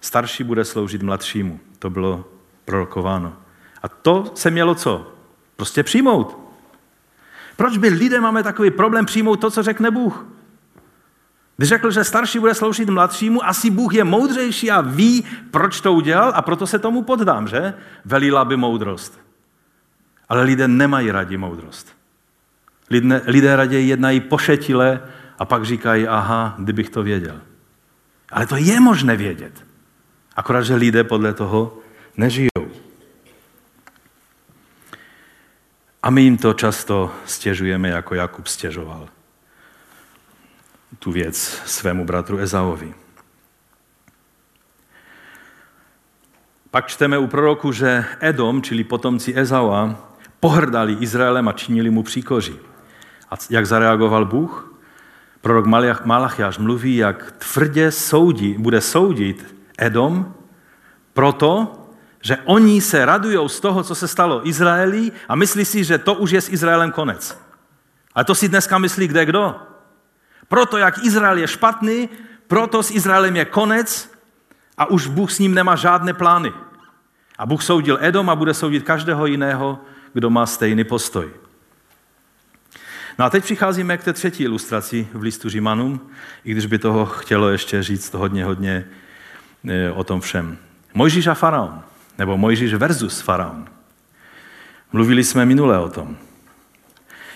Starší bude sloužit mladšímu. To bylo prorokováno. A to se mělo co? Prostě přijmout. Proč by lidé máme takový problém přijmout to, co řekne Bůh? Když řekl, že starší bude sloužit mladšímu, asi Bůh je moudřejší a ví, proč to udělal a proto se tomu poddám, že? Velila by moudrost. Ale lidé nemají rádi moudrost. Lidé, lidé raději jednají pošetile a pak říkají, aha, kdybych to věděl. Ale to je možné vědět. Akorát, že lidé podle toho nežijou. A my jim to často stěžujeme, jako Jakub stěžoval tu věc svému bratru Ezaovi. Pak čteme u proroku, že Edom, čili potomci Ezaua, pohrdali Izraelem a činili mu příkoří. A jak zareagoval Bůh? Prorok Malachiáš mluví, jak tvrdě soudí, bude soudit Edom, proto, že oni se radují z toho, co se stalo Izraeli a myslí si, že to už je s Izraelem konec. A to si dneska myslí kde kdo. Proto, jak Izrael je špatný, proto s Izraelem je konec a už Bůh s ním nemá žádné plány. A Bůh soudil Edom a bude soudit každého jiného, kdo má stejný postoj. No a teď přicházíme k té třetí ilustraci v listu Římanům, i když by toho chtělo ještě říct hodně, hodně E, o tom všem. Mojžíš a faraon, nebo Mojžíš versus faraon. Mluvili jsme minule o tom.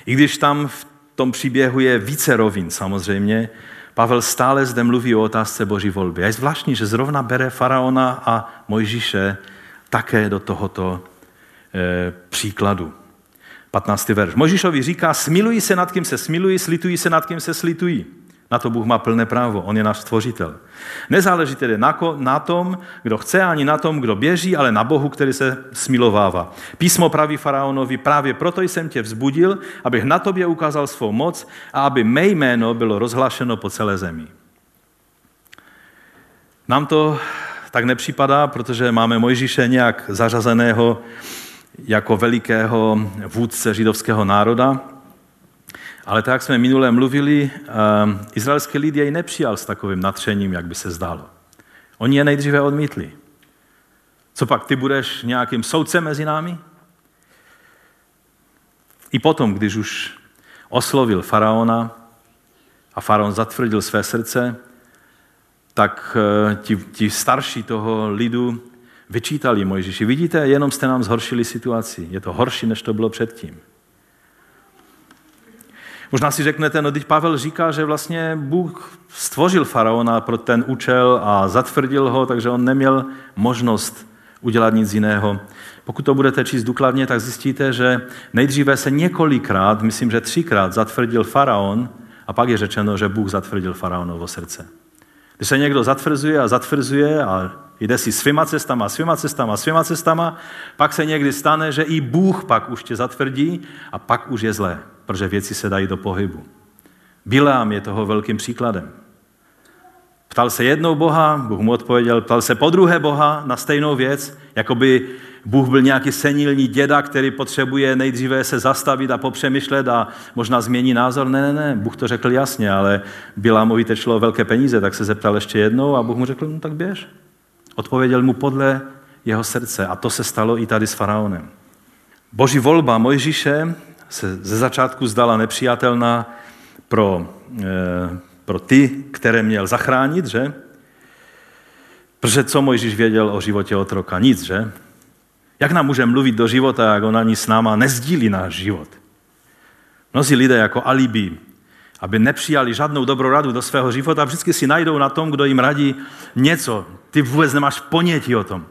I když tam v tom příběhu je více rovin samozřejmě, Pavel stále zde mluví o otázce boží volby. A je zvláštní, že zrovna bere faraona a Mojžíše také do tohoto e, příkladu. 15. verš. Mojžíšovi říká, smiluji se nad kým se smiluji, slituji se nad kým se slituji. Na to Bůh má plné právo, On je náš stvořitel. Nezáleží tedy na, na tom, kdo chce, ani na tom, kdo běží, ale na Bohu, který se smilovává. Písmo praví faraonovi, právě proto jsem tě vzbudil, abych na tobě ukázal svou moc a aby mé jméno bylo rozhlášeno po celé zemi. Nám to tak nepřipadá, protože máme Mojžíše nějak zařazeného jako velikého vůdce židovského národa, ale tak, jak jsme minule mluvili, um, izraelský lid jej nepřijal s takovým natřením, jak by se zdálo. Oni je nejdříve odmítli. Co pak, ty budeš nějakým soudcem mezi námi? I potom, když už oslovil faraona a faraon zatvrdil své srdce, tak eh, ti, ti starší toho lidu vyčítali Mojžíši. Vidíte, jenom jste nám zhoršili situaci. Je to horší, než to bylo předtím. Možná si řeknete, no teď Pavel říká, že vlastně Bůh stvořil faraona pro ten účel a zatvrdil ho, takže on neměl možnost udělat nic jiného. Pokud to budete číst důkladně, tak zjistíte, že nejdříve se několikrát, myslím, že třikrát zatvrdil faraon a pak je řečeno, že Bůh zatvrdil faraonovo srdce. Když se někdo zatvrzuje a zatvrzuje a jde si svýma cestama, svýma cestama, svýma cestama, pak se někdy stane, že i Bůh pak už tě zatvrdí a pak už je zlé, protože věci se dají do pohybu. Bilám je toho velkým příkladem. Ptal se jednou Boha, Bůh mu odpověděl, ptal se po druhé Boha na stejnou věc, jako by Bůh byl nějaký senilní děda, který potřebuje nejdříve se zastavit a popřemýšlet a možná změní názor. Ne, ne, ne, Bůh to řekl jasně, ale byla mu vytečlo velké peníze, tak se zeptal ještě jednou a Bůh mu řekl, no tak běž. Odpověděl mu podle jeho srdce a to se stalo i tady s faraonem. Boží volba Mojžíše se ze začátku zdala nepřijatelná pro, e, pro ty, které měl zachránit, že? Protože co Mojžíš věděl o životě otroka? Nic, že? Jak nám může mluvit do života, jak on ani s náma nezdílí náš život? Mnozí lidé jako alibi, aby nepřijali žádnou dobrou radu do svého života, vždycky si najdou na tom, kdo jim radí něco. Ty vůbec nemáš ponětí o tom.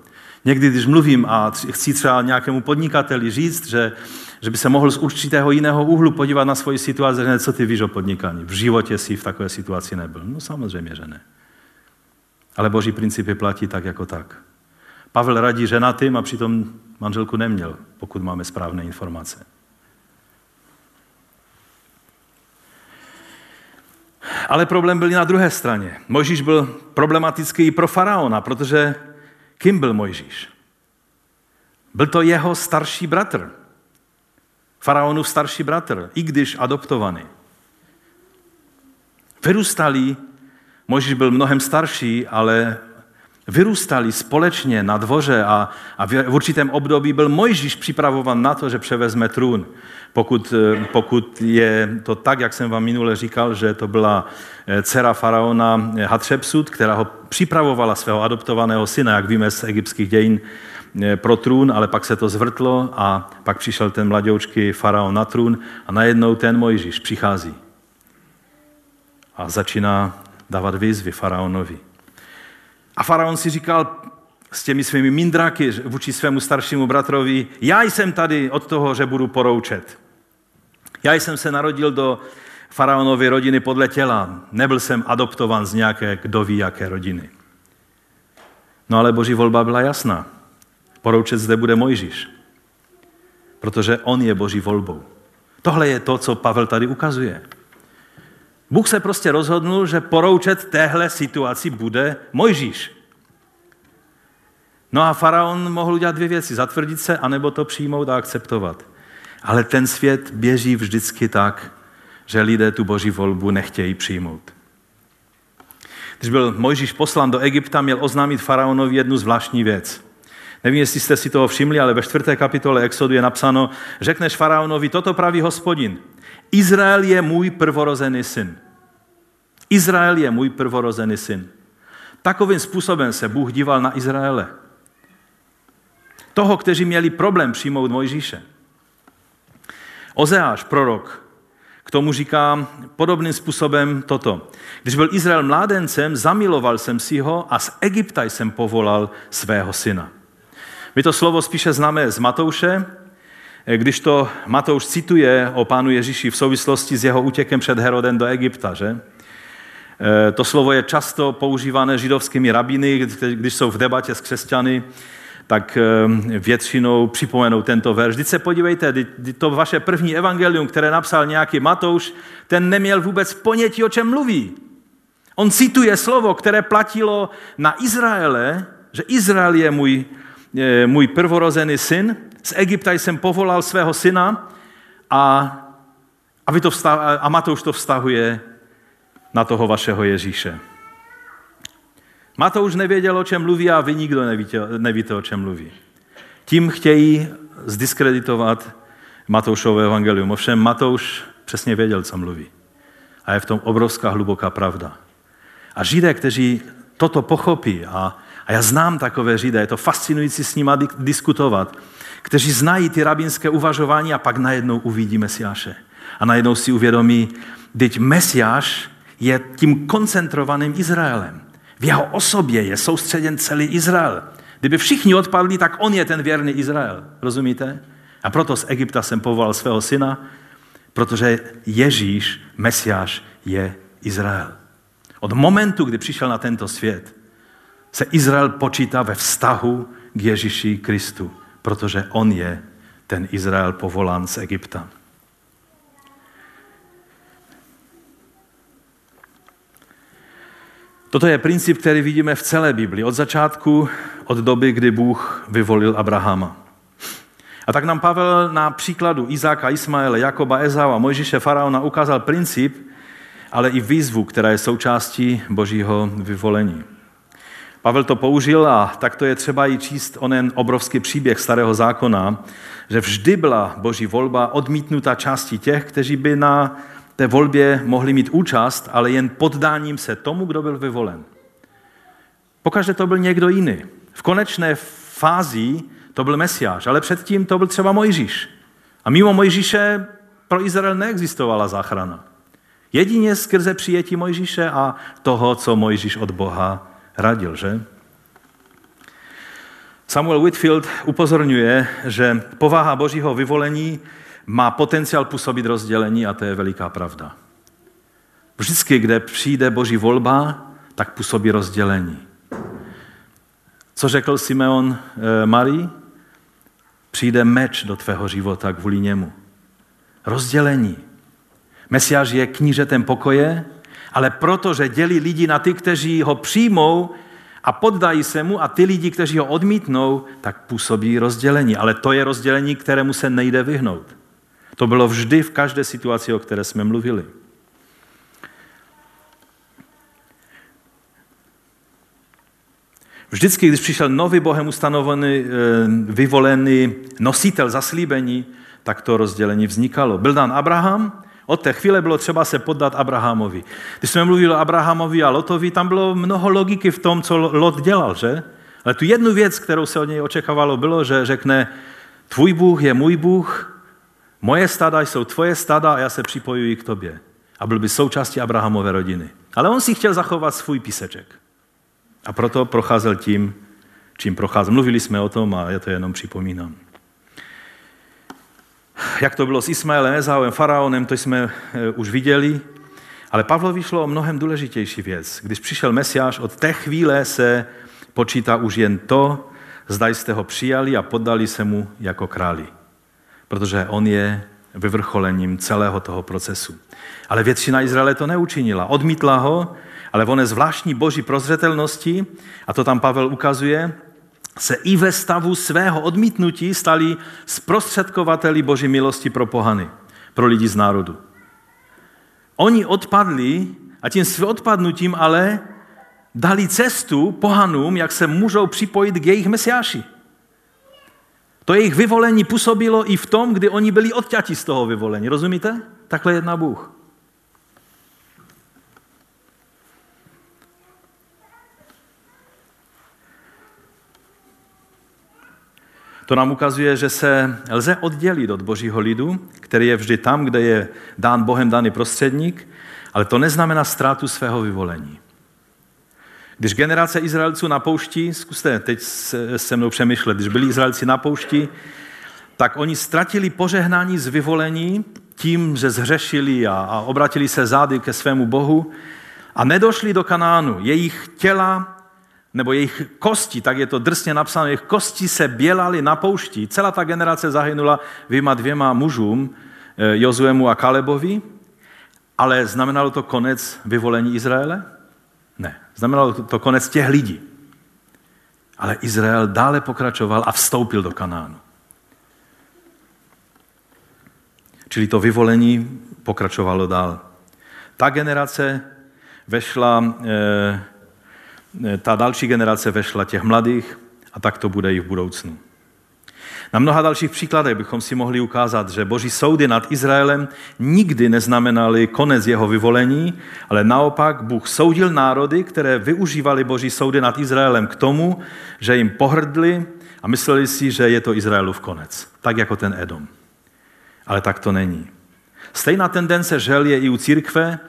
Někdy, když mluvím a chci třeba nějakému podnikateli říct, že, že by se mohl z určitého jiného úhlu podívat na svoji situaci, že co ty víš o podnikání. V životě si v takové situaci nebyl. No samozřejmě, že ne. Ale boží principy platí tak jako tak. Pavel radí ženatým a přitom manželku neměl, pokud máme správné informace. Ale problém byl i na druhé straně. Mojžíš byl problematický i pro faraona, protože kým byl Mojžíš? Byl to jeho starší bratr. Faraonův starší bratr, i když adoptovaný. Vyrůstali, Mojžíš byl mnohem starší, ale vyrůstali společně na dvoře a, a v určitém období byl Mojžíš připravovan na to, že převezme trůn. Pokud, eh, pokud je to tak, jak jsem vám minule říkal, že to byla eh, dcera faraona Hatřepsut, která ho připravovala svého adoptovaného syna, jak víme z egyptských dějin, eh, pro trůn, ale pak se to zvrtlo a pak přišel ten mladoučký faraon na trůn a najednou ten Mojžíš přichází a začíná dávat výzvy faraonovi. A faraon si říkal s těmi svými mindráky vůči svému staršímu bratrovi, já jsem tady od toho, že budu poroučet. Já jsem se narodil do faraonovy rodiny podle těla. Nebyl jsem adoptovan z nějaké kdo ví jaké rodiny. No ale boží volba byla jasná. Poroučet zde bude Mojžíš. Protože on je boží volbou. Tohle je to, co Pavel tady ukazuje. Bůh se prostě rozhodnul, že poroučet téhle situaci bude Mojžíš. No a faraon mohl udělat dvě věci, zatvrdit se, anebo to přijmout a akceptovat. Ale ten svět běží vždycky tak, že lidé tu boží volbu nechtějí přijmout. Když byl Mojžíš poslan do Egypta, měl oznámit faraonovi jednu zvláštní věc. Nevím, jestli jste si toho všimli, ale ve čtvrté kapitole Exodu je napsáno, řekneš faraonovi, toto praví hospodin. Izrael je můj prvorozený syn. Izrael je můj prvorozený syn. Takovým způsobem se Bůh díval na Izraele. Toho, kteří měli problém přijmout Mojžíše. Ozeáš, prorok, k tomu říká podobným způsobem toto. Když byl Izrael mládencem, zamiloval jsem si ho a z Egypta jsem povolal svého syna. My to slovo spíše známe z Matouše, když to Matouš cituje o pánu Ježíši v souvislosti s jeho útěkem před Herodem do Egypta, že? E, to slovo je často používané židovskými rabiny, když jsou v debatě s křesťany, tak eh, většinou připomenou tento verš. Vždyť se podívejte, to vaše první evangelium, které napsal nějaký Matouš, ten neměl vůbec ponětí, o čem mluví. On cituje slovo, které platilo na Izraele, že Izrael je můj, je můj prvorozený syn, z Egypta jsem povolal svého syna a, a, vy to vstav, a Matouš to vztahuje na toho vašeho Ježíše. Matouš nevěděl, o čem mluví a vy nikdo nevíte, nevíte o čem mluví. Tím chtějí zdiskreditovat Matoušové evangelium. Ovšem Matouš přesně věděl, co mluví. A je v tom obrovská hluboká pravda. A Židé, kteří toto pochopí a, A já znám takové Židy, je to fascinující s nimi diskutovat, kteří znají ty rabinské uvažování a pak najednou uvidí Mesiáše. A najednou si uvědomí, teď Mesiáš je tím koncentrovaným Izraelem. V jeho osobě je soustředěn celý Izrael. Kdyby všichni odpadli, tak on je ten věrný Izrael. Rozumíte? A proto z Egypta jsem povolal svého syna, protože Ježíš, Mesiáš, je Izrael. Od momentu, kdy přišel na tento svět, se Izrael počítá ve vztahu k Ježíši Kristu, protože on je ten Izrael povolán z Egypta. Toto je princip, který vidíme v celé Biblii. Od začátku, od doby, kdy Bůh vyvolil Abrahama. A tak nám Pavel na příkladu Izáka, Ismaele, Jakoba, Ezau a Mojžíše Faraona ukázal princip, ale i výzvu, která je součástí božího vyvolení. Pavel to použil a tak to je třeba i číst onen obrovský příběh starého zákona, že vždy byla boží volba odmítnuta části těch, kteří by na té volbě mohli mít účast, ale jen poddáním se tomu, kdo byl vyvolen. Pokaždé to byl někdo jiný. V konečné fázi to byl Mesiáš, ale předtím to byl třeba Mojžíš. A mimo Mojžíše pro Izrael neexistovala záchrana. Jedině skrze přijetí Mojžíše a toho, co Mojžíš od Boha radil, že? Samuel Whitfield upozorňuje, že povaha božího vyvolení má potenciál působit rozdělení a to je veliká pravda. Vždycky, kde přijde boží volba, tak působí rozdělení. Co řekl Simeon e, Marii? Přijde meč do tvého života kvůli němu. Rozdělení. Mesiáš je knížetem pokoje, ale protože dělí lidi na ty, kteří ho přijmou a poddají se mu a ty lidi, kteří ho odmítnou, tak působí rozdělení. Ale to je rozdělení, kterému se nejde vyhnout. To bylo vždy v každé situaci, o které jsme mluvili. Vždycky, když přišel nový Bohem ustanovený, eh, vyvolený nositel zaslíbení, tak to rozdělení vznikalo. Byl dán Abraham, od té chvíle bylo třeba se poddat Abrahamovi. Když jsme mluvili o Abrahamovi a Lotovi, tam bylo mnoho logiky v tom, co Lot dělal, že? Ale tu jednu věc, kterou se od něj očekávalo, bylo, že řekne, tvůj Bůh je můj Bůh, moje stada jsou tvoje stada a já se připojuji k tobě. A byl by součástí Abrahamové rodiny. Ale on si chtěl zachovat svůj píseček. A proto procházel tím, čím procházel. Mluvili jsme o tom a já to jenom připomínám. Jak to bylo s Ismaelem, Ezauem, Faraonem, to jsme e, už viděli. Ale Pavlovi šlo o mnohem důležitější věc. Když přišel Mesiáš, od té chvíle se počítá už jen to, zda jste ho přijali a poddali se mu jako králi. Protože on je vyvrcholením celého toho procesu. Ale většina Izraele to neučinila. Odmítla ho, ale v oné zvláštní boží prozřetelnosti, a to tam Pavel ukazuje, se i ve stavu svého odmítnutí stali zprostředkovateli Boží milosti pro pohany, pro lidi z národu. Oni odpadli a tím svým odpadnutím ale dali cestu pohanům, jak se můžou připojit k jejich mesiáši. To jejich vyvolení působilo i v tom, kdy oni byli odťati z toho vyvolení. Rozumíte? Takhle jedná Bůh. To nám ukazuje, že se lze oddělit od božího lidu, který je vždy tam, kde je dán Bohem daný prostředník, ale to neznamená ztrátu svého vyvolení. Když generace Izraelců na poušti, zkuste teď se mnou přemýšlet, když byli Izraelci na poušti, tak oni ztratili požehnání z vyvolení tím, že zhřešili a, a obratili se zády ke svému Bohu a nedošli do Kanánu. Jejich těla nebo jejich kosti, tak je to drsně napsáno, jejich kosti se bělaly na poušti. Celá ta generace zahynula vyma dvěma mužům, eh, Jozuemu a Kalebovi, ale znamenalo to konec vyvolení Izraele? Znamenalo to konec těch lidí. Ale Izrael dále pokračoval a vstoupil do Kanánu. Čili to vyvolení pokračovalo dál. Ta generace vešla eh, ta další generace vešla těch mladých a tak to bude i v budoucnu. Na mnoha dalších příkladech bychom si mohli ukázat, že boží soudy nad Izraelem nikdy neznamenaly konec jeho vyvolení, ale naopak Bůh soudil národy, které využívali boží soudy nad Izraelem k tomu, že jim pohrdli a mysleli si, že je to Izraelův konec. Tak jako ten Edom. Ale tak to není. Stejná tendence žel je i u církve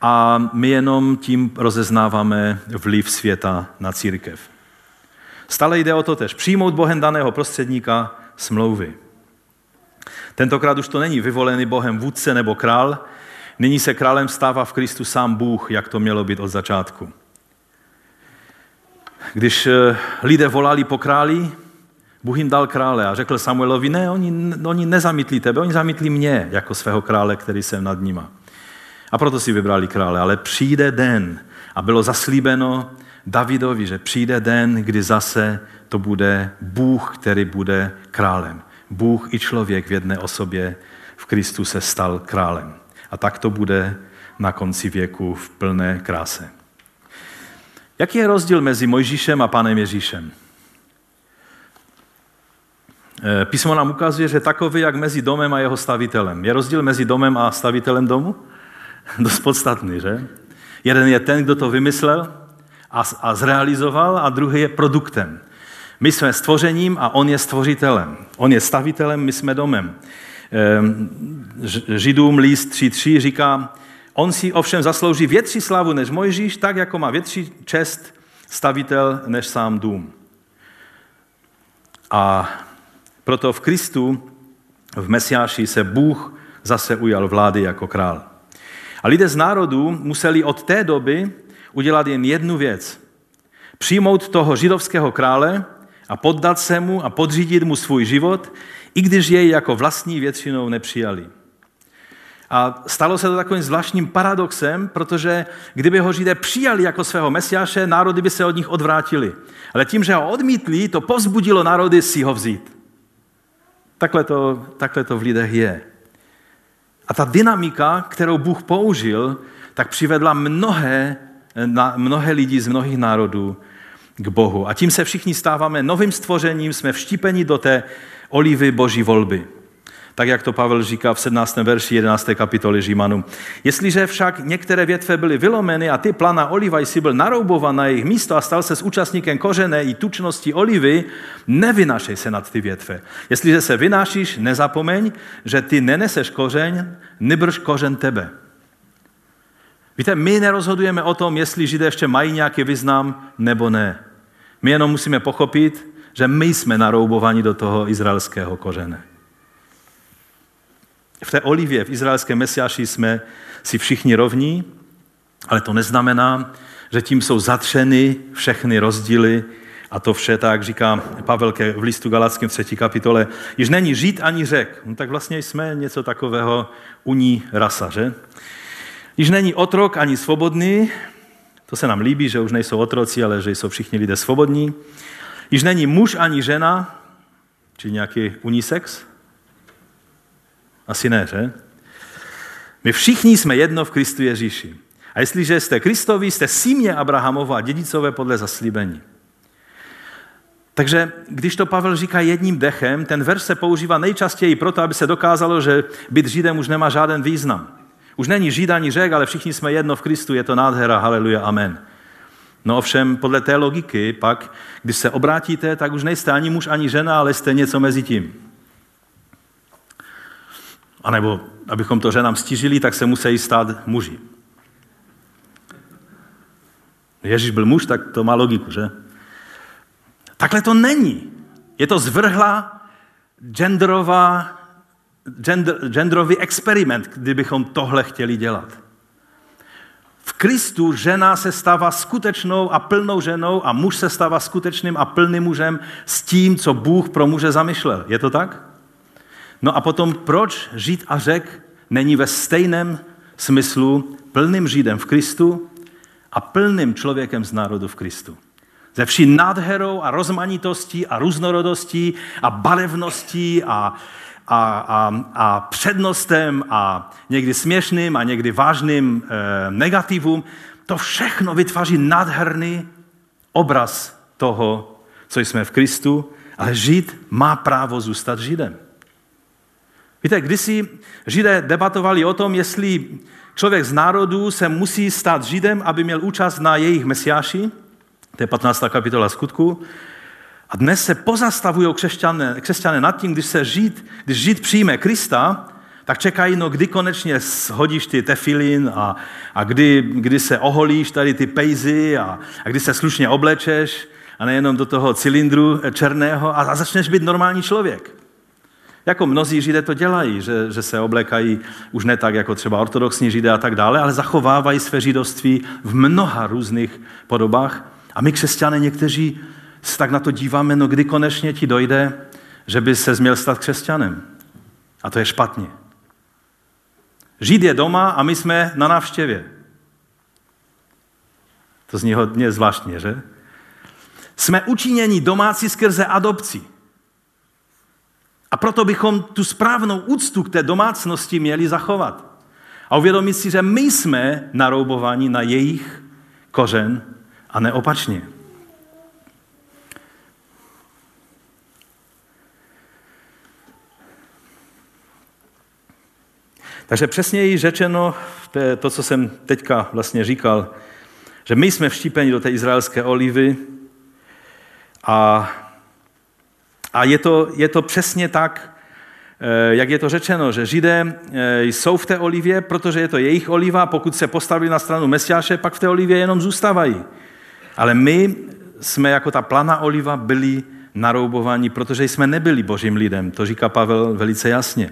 a my jenom tím rozeznáváme vliv světa na církev. Stále jde o to tež. Přijmout Bohem daného prostředníka smlouvy. Tentokrát už to není vyvolený Bohem vůdce nebo král, nyní se králem stává v Kristu sám Bůh, jak to mělo být od začátku. Když eh, lidé volali po králi, Bůh jim dal krále a řekl Samuelovi, ne, oni, oni nezamítli tebe, oni zamítli mě jako svého krále, který jsem nad nima. A proto si vybrali krále. Ale přijde den, a bylo zaslíbeno Davidovi, že přijde den, kdy zase to bude Bůh, který bude králem. Bůh i člověk v jedné osobě v Kristu se stal králem. A tak to bude na konci věku v plné kráse. Jaký je rozdíl mezi Mojžíšem a panem Ježíšem? Eh, písmo nám ukazuje, že takový, jak mezi domem a jeho stavitelem. Je rozdíl mezi domem a stavitelem domu? Dost podstatný, že? Jeden je ten, kdo to vymyslel a, a zrealizoval, a druhý je produktem. My jsme stvořením a on je stvořitelem. On je stavitelem, my jsme domem. Ehm, Židům list 3.3 říká, on si ovšem zaslouží větší slavu než Mojžíš, tak jako má větší čest stavitel než sám dům. A proto v Kristu, v Mesiáši se Bůh zase ujal vlády jako král. A lidé z národu museli od té doby udělat jen jednu věc. Přijmout toho židovského krále a poddat se mu a podřídit mu svůj život, i když jej jako vlastní většinou nepřijali. A stalo se to takovým zvláštním paradoxem, protože kdyby ho Židé přijali jako svého mesiáše, národy by se od nich odvrátili. Ale tím, že ho odmítli, to povzbudilo národy si ho vzít. Takhle to, takhle to v lidech je. A ta dynamika, kterou Bůh použil, tak přivedla mnohé, na, mnohé lidi z mnohých národů k Bohu. A tím se všichni stáváme novým stvořením, jsme vštípeni do té olivy Boží volby. Tak, jak to Pavel říká v 17. verši 11. kapitoly Římanů. Jestliže však některé větve byly vylomeny a ty plana oliva jsi byl naroubovan na jejich místo a stal se s účastníkem kořené i tučnosti olivy, nevynášej se nad ty větve. Jestliže se vynášíš, nezapomeň, že ty neneseš kořeň, nebrž kořen tebe. Víte, my nerozhodujeme o tom, jestli Židé ještě mají nějaký význam nebo ne. My jenom musíme pochopit, že my jsme naroubovaní do toho izraelského kořene. V té olivě, v izraelském mesiáši jsme si všichni rovní, ale to neznamená, že tím jsou zatřeny všechny rozdíly a to vše, tak říká Pavel v listu Galackém 3. kapitole, již není žít ani řek. No tak vlastně jsme něco takového uní rasa, že? Již není otrok ani svobodný, to se nám líbí, že už nejsou otroci, ale že jsou všichni lidé svobodní. Již není muž ani žena, či nějaký unisex, asi ne, že? My všichni jsme jedno v Kristu Ježíši. A jestliže jste Kristovi, jste símě Abrahamova a dědicové podle zaslíbení. Takže když to Pavel říká jedním dechem, ten verš se používá nejčastěji proto, aby se dokázalo, že být Židem už nemá žádný význam. Už není Žid ani řek, ale všichni jsme jedno v Kristu, je to nádhera, haleluja, amen. No ovšem, podle té logiky pak, když se obrátíte, tak už nejste ani muž, ani žena, ale jste něco mezi tím. A nebo, abychom to ženám stížili, tak se musí stát muži. Ježíš byl muž, tak to má logiku, že? Takhle to není. Je to zvrhla genderová, gender, genderový experiment, kdybychom tohle chtěli dělat. V Kristu žena se stává skutečnou a plnou ženou a muž se stává skutečným a plným mužem s tím, co Bůh pro muže zamýšlel. Je to tak? No a potom, proč žít a řek není ve stejném smyslu plným Židem v Kristu a plným člověkem z národu v Kristu? Ze vší nádherou a rozmanitostí a různorodostí a barevností a, a, a, a přednostem a někdy směšným a někdy vážným e, negativům, to všechno vytváří nádherný obraz toho, co jsme v Kristu, ale Žid má právo zůstat Židem. Víte, kdysi Židé debatovali o tom, jestli člověk z národů se musí stát Židem, aby měl účast na jejich mesiáši, to je 15. kapitola skutku, a dnes se pozastavují křesťané, křesťané nad tím, když se Žid, když Žid přijme Krista, tak čekají, no kdy konečně hodíš ty tefilin a, a kdy, kdy se oholíš tady ty pejzy a, a kdy se slušně oblečeš a nejenom do toho cylindru černého a, a začneš být normální člověk. Jako mnozí židé to dělají, že, že se oblékají už ne tak jako třeba ortodoxní židé a tak dále, ale zachovávají své židovství v mnoha různých podobách. A my křesťané někteří se tak na to díváme, no kdy konečně ti dojde, že by se měl stát křesťanem. A to je špatně. Žid je doma a my jsme na návštěvě. To zní hodně zvláštně, že? Jsme učiněni domácí skrze adopci. A proto bychom tu správnou úctu k té domácnosti měli zachovat. A uvědomit si, že my jsme naroubováni na jejich kořen a neopačně. Takže přesněji řečeno, to je to, co jsem teďka vlastně říkal, že my jsme vštípeni do té izraelské olivy a, a je, to, je to přesně tak, eh, jak je to řečeno, že Židé eh, jsou v té olivě, protože je to jejich oliva, pokud se postavili na stranu Mesiáše, pak v té olivě jenom zůstávají. Ale my jsme jako ta plana oliva byli naroubovaní, protože jsme nebyli božím lidem. To říká Pavel velice jasně.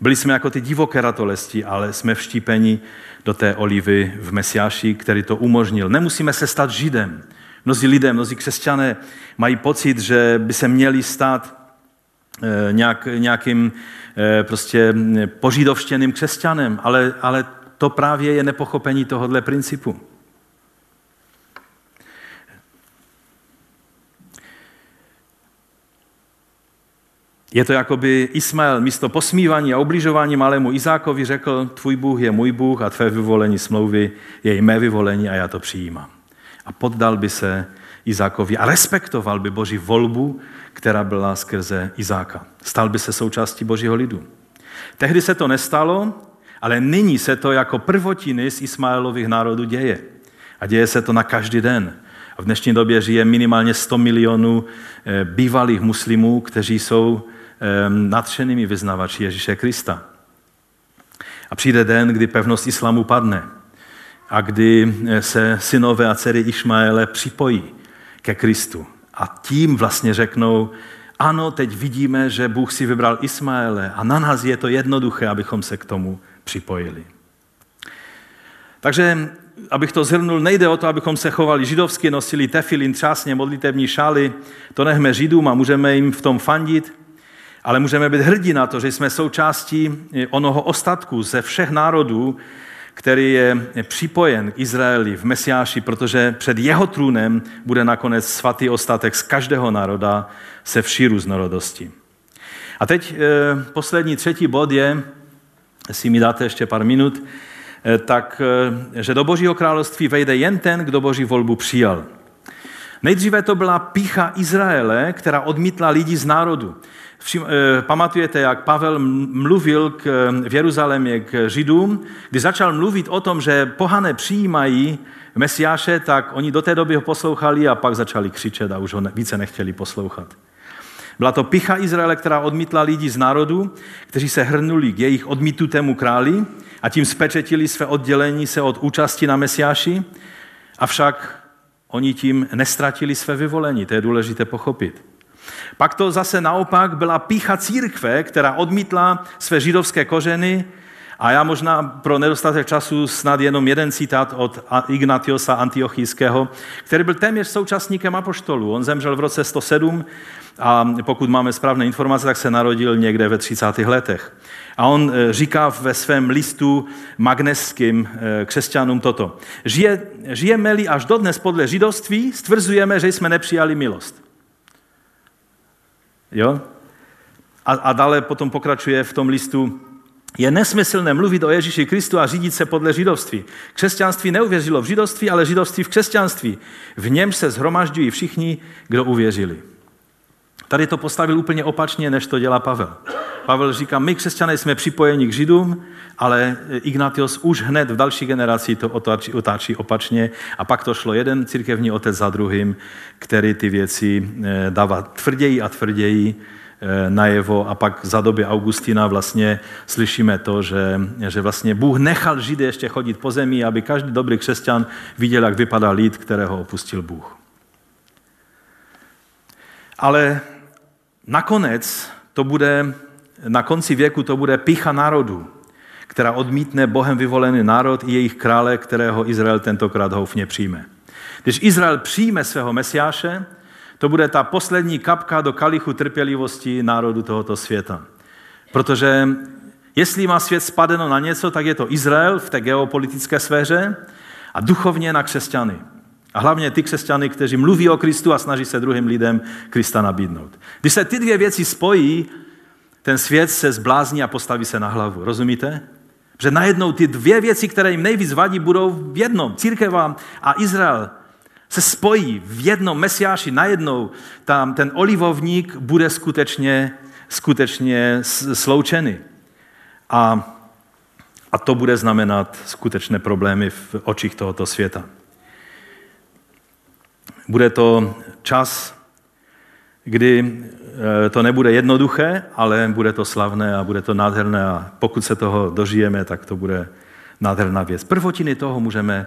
Byli jsme jako ty divoké ratolesti, ale jsme vštípeni do té olivy v Mesiáši, který to umožnil. Nemusíme se stát židem. Mnozí lidé, mnozí křesťané mají pocit, že by se měli stát eh, nějak, nějakým eh, prostě požidovštěným křesťanem, ale, ale to právě je nepochopení tohohle principu. Je to jako by Ismael místo posmívání a obližování malému Izákovi řekl, tvůj Bůh je můj Bůh a tvé vyvolení smlouvy je mé vyvolení a já to přijímám. A poddal by se Izákovi a respektoval by Boží volbu, která byla skrze Izáka. Stal by se součástí Božího lidu. Tehdy se to nestalo, ale nyní se to jako prvotiny z Ismaelových národů děje. A děje se to na každý den. A v dnešní době žije minimálně 100 milionů eh, bývalých muslimů, kteří jsou nadšenými vyznavači Ježíše Krista. A přijde den, kdy pevnost islámu padne a kdy eh, se synové a dcery Išmaele připojí ke Kristu. A tím vlastně řeknou, ano, teď vidíme, že Bůh si vybral Ismaele a na nás je to jednoduché, abychom se k tomu připojili. Takže, abych to zhrnul, nejde o to, abychom se chovali židovsky, nosili tefilin, třásně, modlitevní šály, to nechme židům a můžeme jim v tom fandit, ale můžeme být hrdí na to, že jsme součástí onoho ostatku ze všech národů, který je připojen k Izraeli v Mesiáši, protože před jeho trůnem bude nakonec svatý ostatek z každého národa se vší různorodosti. A teď eh, poslední třetí bod je, jestli mi dáte ještě pár minut, eh, tak, eh, že do Božího království vejde jen ten, kdo Boží volbu přijal. Nejdříve to byla pícha Izraele, která odmítla lidi z národu. Eh, pamatujete, jak Pavel mluvil k, v Jeruzalémě k Židům, když začal mluvit o tom, že pohané přijímají Mesiáše, tak oni do té doby ho poslouchali a pak začali křičet a už ho více nechtěli poslouchat. Byla to picha Izraele, která odmítla lidi z národu, kteří se hrnuli k jejich odmítutému králi a tím spečetili své oddělení se od účasti na Mesiáši, avšak oni tím nestratili své vyvolení. To je důležité pochopit. Pak to zase naopak byla pícha církve, která odmítla své židovské kořeny a já možná pro nedostatek času snad jenom jeden citát od Ignatiosa Antiochijského, který byl téměř současníkem apoštolů. On zemřel v roce 107 a pokud máme správné informace, tak se narodil někde ve 30. letech. A on e, říká ve svém listu magneským e, křesťanům toto. Žije, žijeme-li až dodnes podle židovství, stvrzujeme, že jsme nepřijali milost. Jo? A, a dále potom pokračuje v tom listu, Je nesmyslné mluvit o Ježíši Kristu a řídit se podle židovství. Křesťanství neuvěřilo v židovství, ale židovství v křesťanství. V němž se zhromažďují všichni, kdo uvěřili. Tady to postavil úplně opačně, než to dělá Pavel. Pavel říká, my křesťané jsme připojeni k židům, ale Ignatios už hned v další generaci to otáčí, otáčí opačně a pak to šlo jeden církevní otec za druhým, který ty věci eh, dává tvrději a tvrději eh, najevo a pak za doby Augustina vlastně slyšíme to, že, že vlastně Bůh nechal Židy ještě chodit po zemi, aby každý dobrý křesťan viděl, jak vypadá lid, kterého opustil Bůh. Ale nakonec to bude, na konci věku to bude pícha národů, která odmítne Bohem vyvolený národ i jejich krále, kterého Izrael tentokrát houfně přijme. Když Izrael přijme svého mesiáše, to bude ta poslední kapka do kalichu trpělivosti národu tohoto světa. Protože jestli má svět spadeno na něco, tak je to Izrael v té geopolitické sféře a duchovně na křesťany. A hlavně ty křesťany, kteří mluví o Kristu a snaží se druhým lidem Krista nabídnout. Když se ty dvě věci spojí, ten svět se zblázní a postaví se na hlavu. Rozumíte? Že najednou ty dvě věci, které jim nejvíc vadí, budou v jednom. Církev a Izrael se spojí v jednom mesiáši, najednou tam ten olivovník bude skutečně, skutečně sloučený. A, a to bude znamenat skutečné problémy v očích tohoto světa. Bude to čas, kdy eh, to nebude jednoduché, ale bude to slavné a bude to nádherné a pokud se toho dožijeme, tak to bude nádherná věc. Prvotiny toho můžeme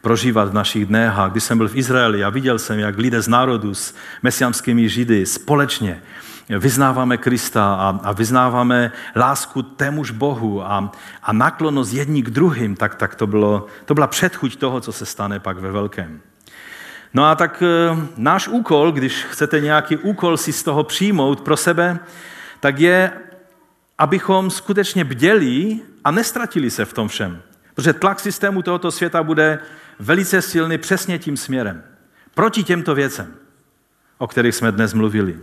prožívat v našich dnech. A když jsem byl v Izraeli a viděl jsem, jak lidé z národu s mesiamskými židy společně vyznáváme Krista a, a vyznáváme lásku témuž Bohu a, a naklonost jední k druhým, tak, tak to, bylo, to byla předchuť toho, co se stane pak ve velkém. No a tak e, náš úkol, když chcete nějaký úkol si z toho přijmout pro sebe, tak je, abychom skutečně bděli a nestratili se v tom všem. Protože tlak systému tohoto světa bude velice silný přesně tím směrem. Proti těmto věcem, o kterých jsme dnes mluvili.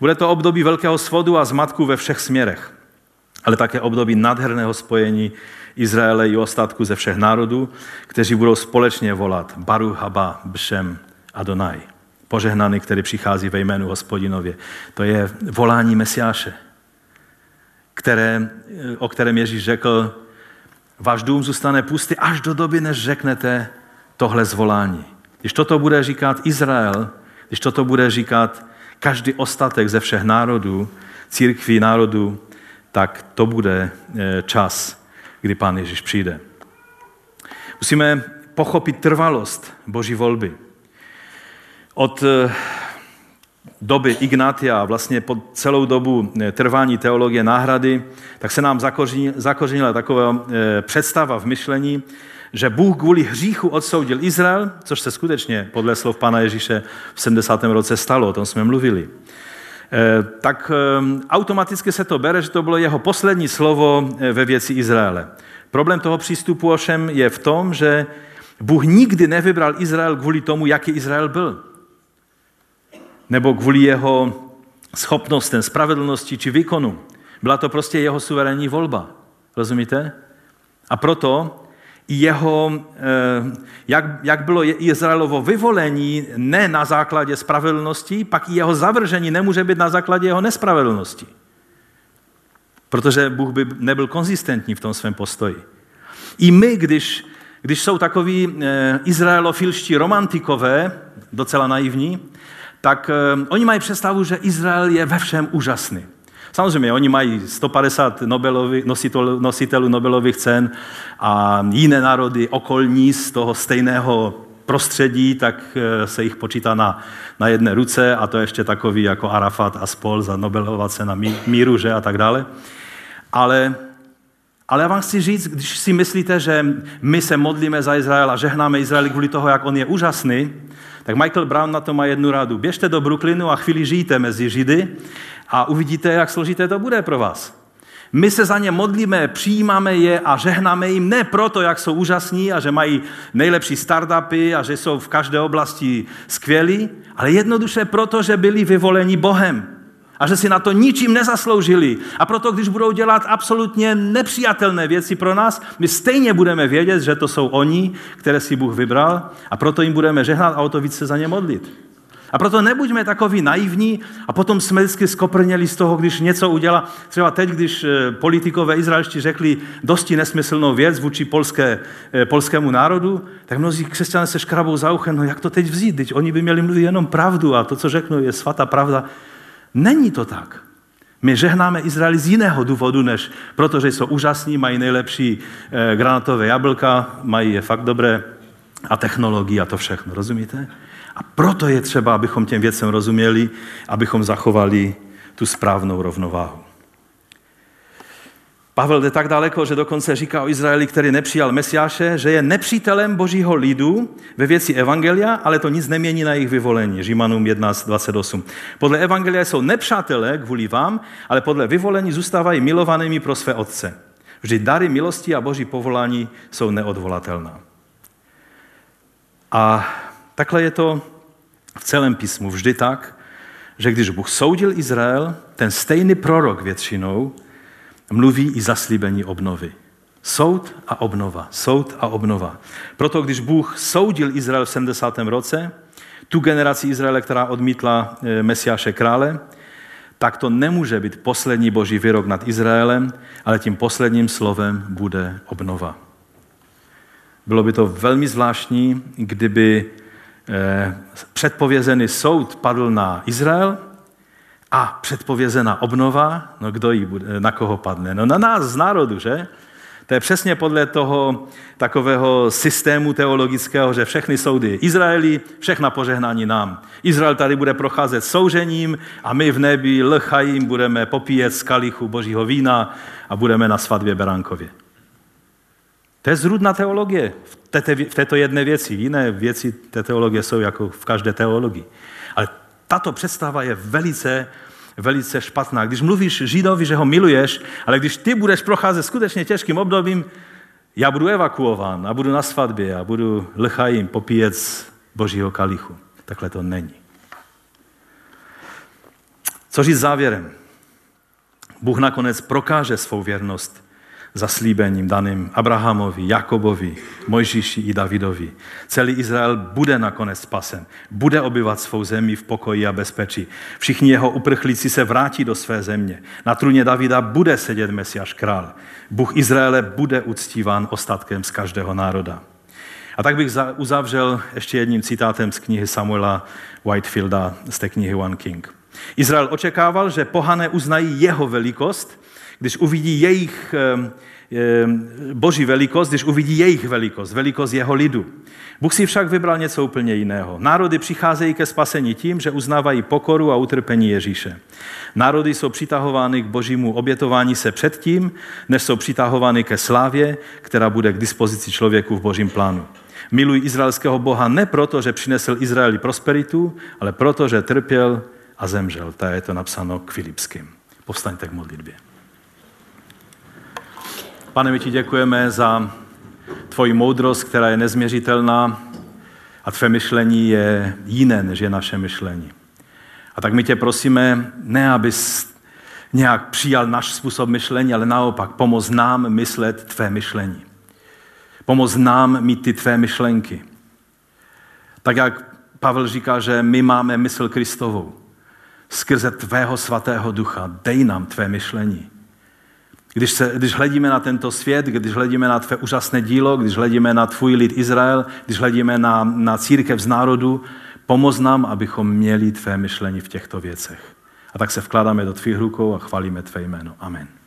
Bude to období velkého svodu a zmatku ve všech směrech, ale také období nádherného spojení Izraele i ostatku ze všech národů, kteří budou společně volat Baru Haba Bšem Adonai. Požehnaný, který přichází ve jménu hospodinově. To je volání Mesiáše, které, o kterém Ježíš řekl, váš dům zůstane pustý až do doby, než řeknete tohle zvolání. Když toto bude říkat Izrael, když toto bude říkat každý ostatek ze všech národů, církví národů, tak to bude eh, čas, kdy Pán Ježíš přijde. Musíme pochopit trvalost Boží volby. Od eh, doby Ignatia, vlastně po celou dobu eh, trvání teologie náhrady, tak se nám zakořenila taková eh, představa v myšlení, že Bůh kvůli hříchu odsoudil Izrael, což se skutečně podle slov Pana Ježíše v 70. roce stalo, o tom jsme mluvili. Eh, tak automaticky se to bere, že to bylo jeho poslední slovo ve věci Izraele. Problém toho přístupu ovšem je v tom, že Bůh nikdy nevybral Izrael kvůli tomu, jaký Izrael byl nebo kvůli jeho schopnostem, spravedlnosti či výkonu. Byla to prostě jeho suverénní volba. Rozumíte? A proto jeho, eh, jak, jak bylo Izraelovo vyvolení ne na základě spravedlnosti, pak i jeho zavržení nemůže být na základě jeho nespravedlnosti. Protože Bůh by nebyl konzistentní v tom svém postoji. I my, když, když jsou takoví eh, izraelofilští romantikové, docela naivní, tak uh, oni mají představu, že Izrael je ve všem úžasný. Samozřejmě, oni mají 150 Nobelovi, nositelů, nositelů Nobelových cen a jiné národy okolní z toho stejného prostředí, tak eh, se jich počítá na, na jedné ruce a to ještě takový jako Arafat a spol za Nobelova cena míru, že a tak dále. Ale, ale já vám chci říct, když si myslíte, že my se modlíme za Izrael a žehnáme Izraeli kvůli toho, jak on je úžasný, tak Michael Brown na to má jednu radu. Běžte do Brooklynu a chvíli žijte mezi Židy a uvidíte, jak složité to bude pro vás. My se za ně modlíme, přijímáme je a žehnáme jim ne proto, jak jsou úžasní a že mají nejlepší startupy a že jsou v každé oblasti skvělí, ale jednoduše proto, že byli vyvoleni Bohem. a že si na to ničím nezasloužili. A proto, když budou dělat absolutně nepřijatelné věci pro nás, my stejně budeme vědět, že to jsou oni, které si Bůh vybral a proto jim budeme žehnat a o to víc se za ně modlit. A proto nebuďme takový naivní a potom jsme vždycky skoprněli z toho, když něco udělá. Třeba teď, když eh, politikové izraelští řekli dosti nesmyslnou věc vůči polské, eh, polskému národu, tak mnozí křesťané se škrabou za uchem, no jak to teď vzít, teď oni by měli mluvit jenom pravdu a to, co řeknou, je svatá pravda. Není to tak. My žehnáme Izraeli z jiného důvodu, než protože jsou úžasní, mají nejlepší eh, granatové jablka, mají je fakt dobré a technologie a to všechno, rozumíte? A proto je třeba, abychom těm věcem rozuměli, abychom zachovali tu správnou rovnováhu. Pavel jde tak daleko, že dokonce říká o Izraeli, který nepřijal Mesiáše, že je nepřítelem božího lidu ve věci Evangelia, ale to nic nemění na jejich vyvolení. Římanům 11.28. Podle Evangelia jsou nepřátelé kvůli vám, ale podle vyvolení zůstávají milovanými pro své otce. Vždy dary milosti a boží povolání jsou neodvolatelná. A takhle je to v celém písmu vždy tak, že když Bůh soudil Izrael, ten stejný prorok většinou mluví i zaslíbení obnovy. Soud a obnova, soud a obnova. Proto když Bůh soudil Izrael v 70. roce, tu generaci Izraele, která odmítla eh, Mesiáše krále, tak to nemůže být poslední boží výrok nad Izraelem, ale tím posledním slovem bude obnova. Bylo by to velmi zvláštní, kdyby předpovězený soud padl na Izrael a předpovězená obnova, no kdo jí bude, na koho padne? No na nás z národu, že? To je přesně podle toho takového systému teologického, že všechny soudy Izraeli, všechna požehnání nám. Izrael tady bude procházet soužením a my v nebi lchajím budeme popíjet z kalichu božího vína a budeme na svatbě Beránkově. To je zrůdná teologie v, této, jedné věci. Jiné věci té teologie jsou jako v každé teologii. Ale tato představa je velice, velice špatná. Když mluvíš Židovi, že ho miluješ, ale když ty budeš procházet skutečně těžkým obdobím, já budu evakuován a budu na svatbě a budu lchajím popíjet z božího kalichu. Takhle to není. Co říct závěrem? Bůh nakonec prokáže svou věrnost zaslíbením daným Abrahamovi, Jakobovi, Mojžíši i Davidovi. Celý Izrael bude nakonec spasen, bude obyvat svou zemi v pokoji a bezpečí. Všichni jeho uprchlíci se vrátí do své země. Na trůně Davida bude sedět Mesiáš král. Bůh Izraele bude uctíván ostatkem z každého národa. A tak bych uzavřel ještě jedním citátem z knihy Samuela Whitefielda z té knihy One King. Izrael očekával, že pohané uznají jeho velikost, když uvidí jejich boží velikost, když uvidí jejich velikost, velikost jeho lidu. Bůh si však vybral něco úplně jiného. Národy přicházejí ke spasení tím, že uznávají pokoru a utrpení Ježíše. Národy jsou přitahovány k božímu obětování se předtím, než jsou přitahovány ke slávě, která bude k dispozici člověku v božím plánu. Milují izraelského Boha ne proto, že přinesl Izraeli prosperitu, ale proto, že trpěl a zemřel. Tak je to napsáno k Filipským. Povstaňte k modlitbě. Pane, my ti děkujeme za tvoji moudrost, která je nezměřitelná a tvé myšlení je jiné, než je naše myšlení. A tak my tě prosíme, ne abys nějak přijal náš způsob myšlení, ale naopak pomoz nám myslet tvé myšlení. Pomoz nám mít ty tvé myšlenky. Tak jak Pavel říká, že my máme mysl Kristovou. Skrze tvého svatého ducha dej nám tvé myšlení. Když, se, když hledíme na tento svět, když hledíme na tvé úžasné dílo, když hledíme na tvůj lid Izrael, když hledíme na, na církev z národu, pomoz nám, abychom měli tvé myšlení v těchto věcech. A tak se vkládáme do tvých rukou a chválíme tvé jméno. Amen.